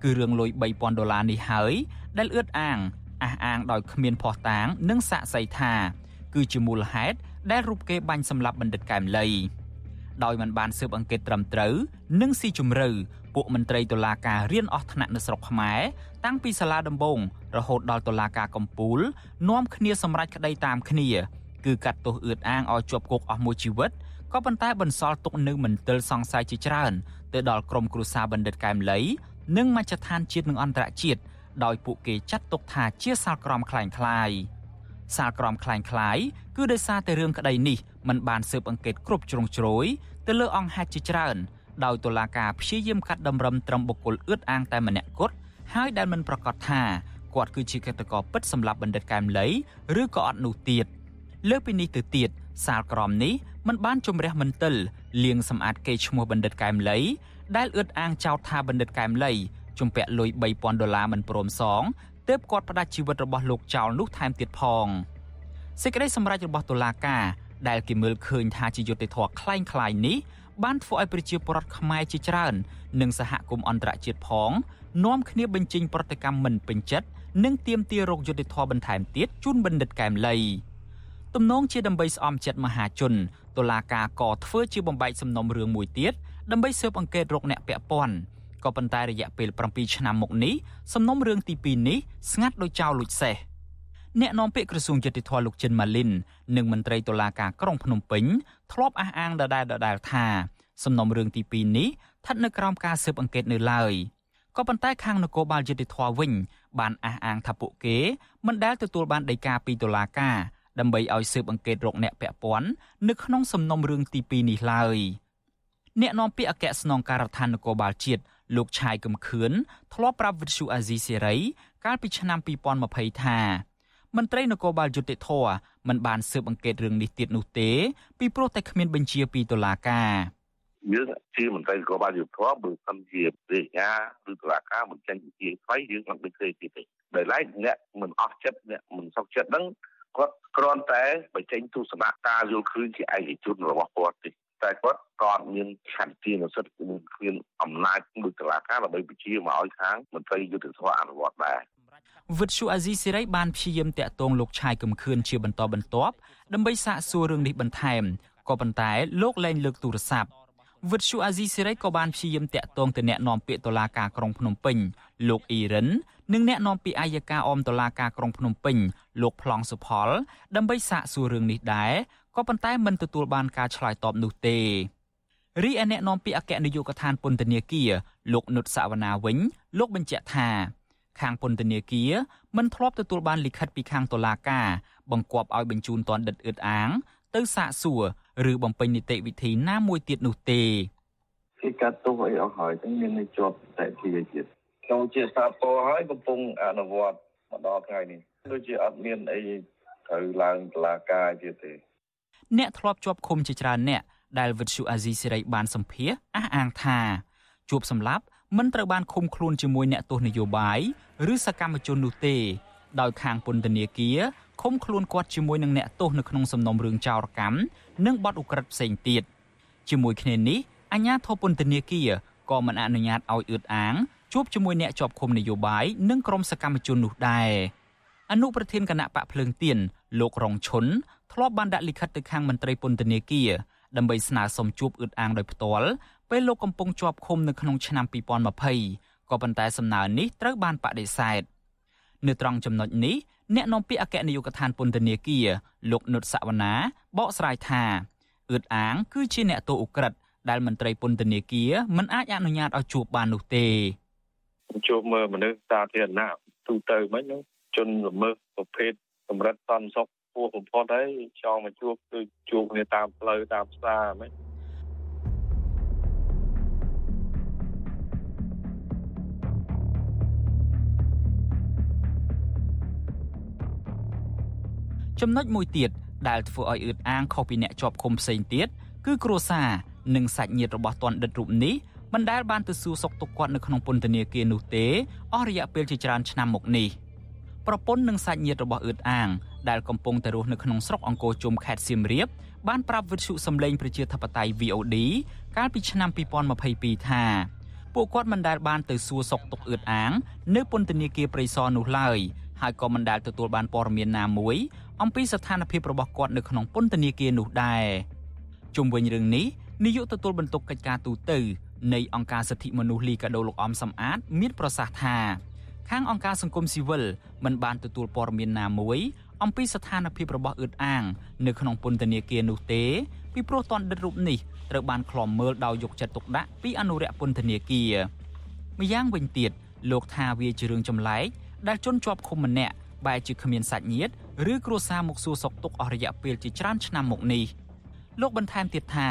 គឺរឿងលុយ3000ដុល្លារនេះហើយដែលអឿតអាងអះអាងដោយគ្មានភ័ស្តុតាង និងសាក់សីថា គឺជាមូលហេតុដែលរូបគេបាញ់សម្លាប់បណ្ឌិតកែមលី ដោយមិនបានស៊ើបអង្កេតត្រឹមត្រូវនិងស៊ីជម្រៅពួកមន្ត្រីតុលាការរៀនអស់ថ្នាក់នៅស្រុកខ្មែរតាំងពីសាលាដំបងរហូតដល់តុលាការកំពូលនាំគ្នាសម្រេចក្តីតាមគ្នាគឺកាត់ទោសអឿតអាងឲ្យជាប់គុកអស់មួយជីវិតក៏ប៉ុន្តែបន្សល់ទុកនៅមន្ទិលសង្ស័យជាច្រើនទៅដល់ក្រុមគ្រួសារបណ្ឌិតកែមលីនិងមជ្ឈដ្ឋានជាតិនិងអន្តរជាតិដោយពួកគេចាត់ទុកថាជាសាលក្រមคล้ายៗ សាលក្រមคล้ายៗគឺដោយសារតែរឿងក្តីនេះមិនបានស៊ើបអង្កេតគ្រប់ជ្រុងជ្រោយទៅលើអង្គហេតុជាច្រើនដោយតុលាការព្យាយាមកាត់តម្រឹមត្រឹមបុគ្គលអឿតអាងតែម្នាក់គត់ហើយដែលមិនប្រកាសថាគាត់គឺជាកតកពិតសម្រាប់បណ្ឌិតកែមលីឬក៏អត់នោះទៀតលើពីនេះទៅទៀតសាលក្រមនេះមិនបានជំរះមន្ទិលលៀងសម្អាតគេឈ្មោះបណ្ឌិតកែមលីដែលអឿតអាងចោទថាបណ្ឌិតកែមលីជំពាក់លុយ3000ដុល្លារមិនព្រមសង ទើបគាត់ផ្ដាច់ជីវិតរបស់លោកចោលនោះថែមទៀតផងសេចក្តីសម្រេចរបស់តុលាការដែលគេមើលឃើញថាជាយុត្តិធម៌คล้ายៗនេះបានធ្វើឲ្យប្រជាពលរដ្ឋខ្មែរជាច្រើននិងសហគមន៍អន្តរជាតិផងនាំគ្នាបញ្ចេញប្រតិកម្មមិនពេញចិត្តនិងទាមទាររកយុត្តិធម៌បន្ថែមទៀតជូនបណ្ឌិតកែមលីទំនងជាដើម្បីស្អំចិត្តមហាជនតុលាការក៏ធ្វើជាបំបែកសំណុំរឿងមួយទៀតដើម្បីស៊ើបអង្កេតរកអ្នកពាក់ព័ន្ធ ក៏ប៉ុន្តែរយៈពេល7ឆ្នាំមកនេះសំណុំរឿងទី2នេះស្ងាត់ដោយចោលលួចសេះអ្នកនាំពាក្យក្រសួងយុតិធធលោកចិនម៉ាលីននិងមន្ត្រីតុលាការក្រុងភ្នំពេញធ្លាប់អះអាងដដែលដដែលថា សំណុំរឿងទី2នេះស្ថិតនៅក្រោមការស៊ើបអង្កេតនៅឡើយក៏ប៉ុន្តែខាងនគរបាលយុតិធធវិញ បានអះអាងថាពួកគេមិនដែលទទួលបានដីកាពីតុលាការដើម្បីឲ្យស៊ើបអង្កេតរកអ្នកពាក់ព័ន្ធនៅក្នុងសំណុំរឿងទី2នេះឡើយអ្នកនាំពាក្យអគ្គស្នងការដ្ឋាននគរបាលជាតិ លោកឆាយកំខឿនធ្លាប់ប្រាប់វិទ្យុអាស៊ីសេរីកាលពីឆ្នាំ2020ថាមន្ត្រីនគរបាលយុតិធធមិនបានស៊ើបអង្កេតរឿងនេះទៀតនោះទេ ពីព្រោះតែគ្មានបញ្ជាពីតុលាការយើងជាមន្ត្រីក៏បានយុទ្ធធម៌បើសិនជារាជការឬតុលាការមិនចេញជាថ្មីយើងមិនដូចទេទេដោយឡែកអ្នកមិនអស់ចិត្តអ្នកមិនសុខចិត្តហ្នឹងគាត់គ្រាន់តែបញ្ចេញទស្សនៈការយល់ឃើញជាឯកជនរបស់គាត់ទេ តែគាត់ក៏អត់មានឆន្ទៈនិស្សិតគ្មានអំណាចដូចតុលាការដើម្បីបញ្ជាមកឲ្យខាងមន្ត្រីយុទ្ធសាស្ត្រអនុវត្តដែរវិទ្យុអាស៊ីសេរីបានព្យាយាមតាក់ទងលោកឆាយកំខឿនជាបន្តបន្ទាប់ដើម្បីសាកសួររឿងនេះបន្ថែមក៏ប៉ុន្តែលោកលែងលើកទូរស័ព្ទវិទ្យុអាស៊ីសេរីក៏បានព្យាយាមតាក់ទងទៅអ្នកនាំពាក្យតុលាការក្រុងភ្នំពេញលោកអ៊ីរិននិងអ្នកនាំពាក្យអាយកាអមតុលាការក្រុងភ្នំពេញលោកប្លង់សុផលដើម្បីសាកសួររឿងនេះដែរ ក៏ប៉ុន្តែមិនទទួលបានការឆ្លើយតបនោះទេរីឯអ្នកនាំពាក្យអគ្គនាយកដ្ឋានពន្ធនាគារលោកនុតសវណ្ណាវិញលោកបញ្ជាក់ថា ខាងពន្ធនាគារមិនធ្លាប់ទទួលបានលិខិតពីខាងតុលាការបង្គាប់ឲ្យបញ្ជូនតនដិតអឺតអាង ទៅសាកសួរឬបំពេញនីតិវិធីណាមួយទៀតនោះទេគេកាត់ទោសអីអស់ហើយទាំងមាននៅជាប់តែជាទៀតក្នុងជាសាពរហើយកំពុងអនុវត្តមកដល់ថ្ងៃនេះដូចជាអត់មានអីត្រូវឡើងតុលាការទៀតទេ អ្នកធ្លាប់ជាប់ឃុំជាច្រើនអ្នកដែលវិទ្យុអាស៊ីសេរីបានសម្ភាសអះអាងថាជួបសម្លាប់មិនត្រូវបានឃុំខ្លួនជាមួយអ្នកទោសនយោបាយឬសកម្មជននោះទេ ដោយខាងពន្ធនាគារឃុំខ្លួនគាត់ជាមួយនឹងអ្នកទោសនៅក្នុងសំណុំរឿងចោរកម្មនិងបទឧក្រិដ្ឋផ្សេងទៀតជាមួយគ្នានេះអាជ្ញាធរពន្ធនាគារក៏មិនអនុញ្ញាតឲ្យអឿតអាងជួបជាមួយអ្នកជាប់ឃុំនយោបាយនិងក្រុមសកម្មជននោះដែរអនុប្រធានគណៈបកភ្លើងទៀនលោករងឈុន ធ្លាប់បានដាក់លិខិតទៅខាងមន្ត្រីពន្ធនាគារដើម្បីស្នើសុំជួបអឿតអាងដោយផ្ទាល់ពេលលោកកំពុងជាប់ឃុំនៅក្នុងឆ្នាំ2020ក៏ប៉ុន្តែសំណើនេះត្រូវបានបដិសេធនៅត្រង់ចំណុចនេះអ្នកនាំពាក្យអគ្គនាយកដ្ឋានពន្ធនាគារលោកនុតសវណ្ណាបកស្រាយថាអឿតអាង គឺជាអ្នកទោសឧក្រិដ្ឋដែលមន្ត្រីពន្ធនាគារមិនអាចអនុញ្ញាតឲ្យជួបបាននោះទេជួបមើលមនុស្សសាធារណៈទូទៅមិនហ្នឹងជនល្មើសប្រភេទកម្រិតសន្តិសុខ ពោះបំផុតហើយចង់មកជួបគឺជួបគ្នាតាមផ្លូវតាមផ្សារហ្មងចំណុចមួយទៀតដែលធ្វើឲ្យអឺតអាងខុសពីអ្នកជាប់ឃុំផ្សេងទៀតគឺគ្រួសារនិងសាច់ញាតិរបស់ទណ្ឌិតរូបនេះមិនដែលបានទៅសួរសុខទុក្ខគាត់នៅក្នុងពន្ធនាគារនោះទេអស់រយៈពេលជាច្រើនឆ្នាំមកនេះប្រពន្ធនិងសាច់ញាតិរបស់អឺតអាង ដែលកំពុងតែរស់នៅក្នុងស្រុកអង្គរជុំខេត្តសៀមរាបបានប្រាប់វិទ្យុសំឡេងប្រជាធិបតេយ្យ VOD កាលពីឆ្នាំ2022ថាពួកគាត់មិនដែលបានទៅសួរសុខទុក្ខអឺតអាង នៅពន្ធនាគារព្រៃសរនោះឡើយហើយក៏មិនដែលទទួលបានព័ត៌មានណាមួយអំពីស្ថានភាពរបស់គាត់នៅក្នុងពន្ធនាគារនោះដែរជុំវិញរឿងនេះនាយកទទួលបន្ទុកកិច្ចការទូតទៅនៃអង្គការសិទ្ធិមនុស្សលីកាដូលោកអំសំអាត មានប្រសាសន៍ថាខាងអង្គការសង្គមស៊ីវិលមិនបានទទួលព័ត៌មានណាមួយ អំពីស្ថានភាពរបស់អឺតអាង នៅក្នុងពន្ធនាគារនោះទេពីព្រោះតនដិតរូបនេះត្រូវបានឃ្លាំមើលដោយយកចិត្តទុកដាក់ពីអនុរិយពន្ធនាគារម្យ៉ាងវិញទៀតលោកថាវាជារឿងចម្លែកដែលជនជាប់ឃុំម្នាក់បែរជាគ្មានសាច់ញាតិឬគ្រួសារមកសួរសុខទុក្ខអស់រយៈពេលជាច្រើនឆ្នាំមកនេះលោកបន្ថែមទៀតថា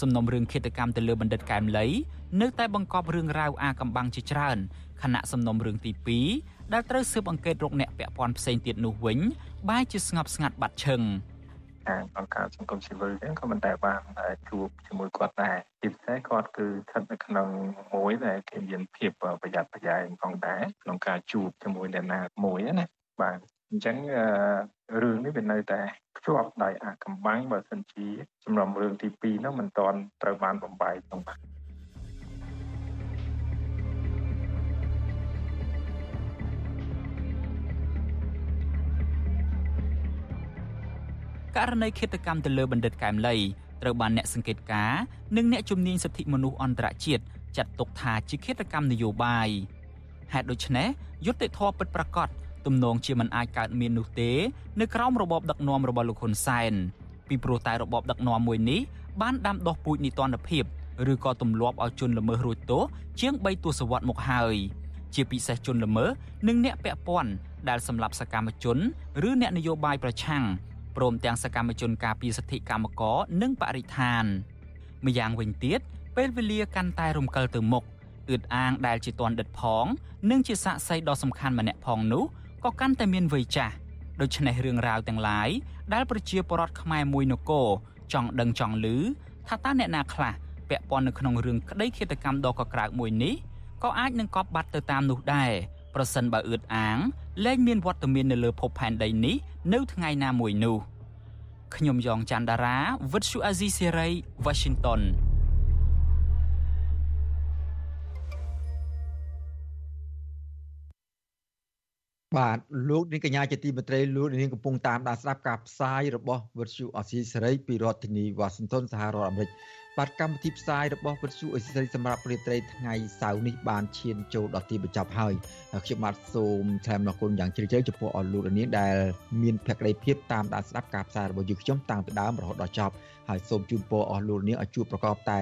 សំណុំរឿងឃាតកម្មទៅលើបណ្ឌិតកែមលីនៅតែបង្កប់រឿងរ៉ាវអាកំបាំងជាច្រើនខណៈសំណុំរឿងទី2 ដែលត្រូវស៊ើបអង្កេតរកអ្នកពាក់ព័ន្ធផ្សេងទៀតនោះវិញបែរជាស្ងប់ស្ងាត់បាត់ឈឹងខាងអង្គការសង្គមស៊ីវិលហ្នឹងក៏មិនដែលបានជួបជាមួយគាត់ដែរជាពិសេសគាត់គឺស្ថិតនៅក្នុងមួយដែលគេមានភាពប្រយ័ត្នប្រយែងផងដែរក្នុងការជួបជាមួយអ្នកណាមួយណាបាទអញ្ចឹងរឿងនេះវានៅតែភ្ជាប់ដោយអាកំបាំងបើសិនជាសំណុំរឿងទី2នោះមិនទាន់ត្រូវបានបំបែកក្នុងបាទ ករណីឃាតកម្មទៅលើបណ្ឌិតកែមលីត្រូវបានអ្នកសង្កេតការណ៍និងអ្នកជំនាញសិទ្ធិមនុស្សអន្តរជាតិចាត់ទុកថាជាឃាតកម្មនយោបាយហេតុដូច្នេះយុត្តិធម៌ពិតប្រាកដទំនងជាមិនអាចកើតមាននោះទេ នៅក្រោមរបបដឹកនាំរបស់លោកហ៊ុនសែនពីព្រោះតែរបបដឹកនាំមួយនេះបានដាំដុះពូជនីតិរដ្ឋភាពឬក៏ទម្លាប់ឲ្យជនល្មើសរួចទោសជាង3ទសវត្សរ៍មកហើយជាពិសេសជនល្មើសនិងអ្នកពាក់ព័ន្ធដែលសម្លាប់សកម្មជន ឬអ្នកនយោបាយប្រឆាំង ព្រមទាំងសកម្មជនការពារសិទ្ធិកម្មករនិងបរិស្ថានម្យ៉ាងវិញទៀតពេលវេលាកាន់តែរំកិលទៅមុខអឿតអាងដែលជាតនដិតផង និងជាសាក្សីដ៏សំខាន់ម្នាក់ផងនោះក៏កាន់តែមានវ័យចាស់ដូច្នេះរឿងរ៉ាវទាំងឡាយដែលប្រជាពលរដ្ឋខ្មែរមួយនគរចង់ដឹងចង់ឮថាតើអ្នកណាខ្លះពាក់ព័ន្ធនៅក្នុងរឿងក្តីឃាតកម្មដ៏កក្រើកមួយនេះក៏អាចនឹងកប់បាត់ទៅតាមនោះដែរប្រសិនបើអឿតអាង លែងមានវត្តមាននៅលើភពផែនដីនេះនៅថ្ងៃណាមួយនោះខ្ញុំយ៉ងច័ន្ទដារាវិទ្យុអាស៊ីសេរី Washington បាទលោកនាងកញ្ញាជាទីមេត្រីលោកនាងកំពុងតាមដានស្ដាប់ការផ្សាយរបស់វិទ្យុអស៊ីសេរីពីរដ្ឋធានីវ៉ាស៊ីនតោនសហរដ្ឋអាមេរិក បាទកម្មវិធីផ្សាយរបស់វិទ្យុអស៊ីសេរីសម្រាប់ព្រឹកត្រីថ្ងៃសៅរ៍នេះបានឈានចូលដល់ទីបញ្ចប់ហើយខ្ញុំបាទសូមថ្លែងអំណរគុណយ៉ាងជ្រាលជ្រៅចំពោះអស់លោកនាងដែលមានភក្ដីភាពតាមដានស្ដាប់ការផ្សាយរបស់យើងខ្ញុំតាំងពីដើមរហូតដល់ចប់ហើយសូមជូនពរអស់លោកនាងឲ្យជួបប្រកបតែ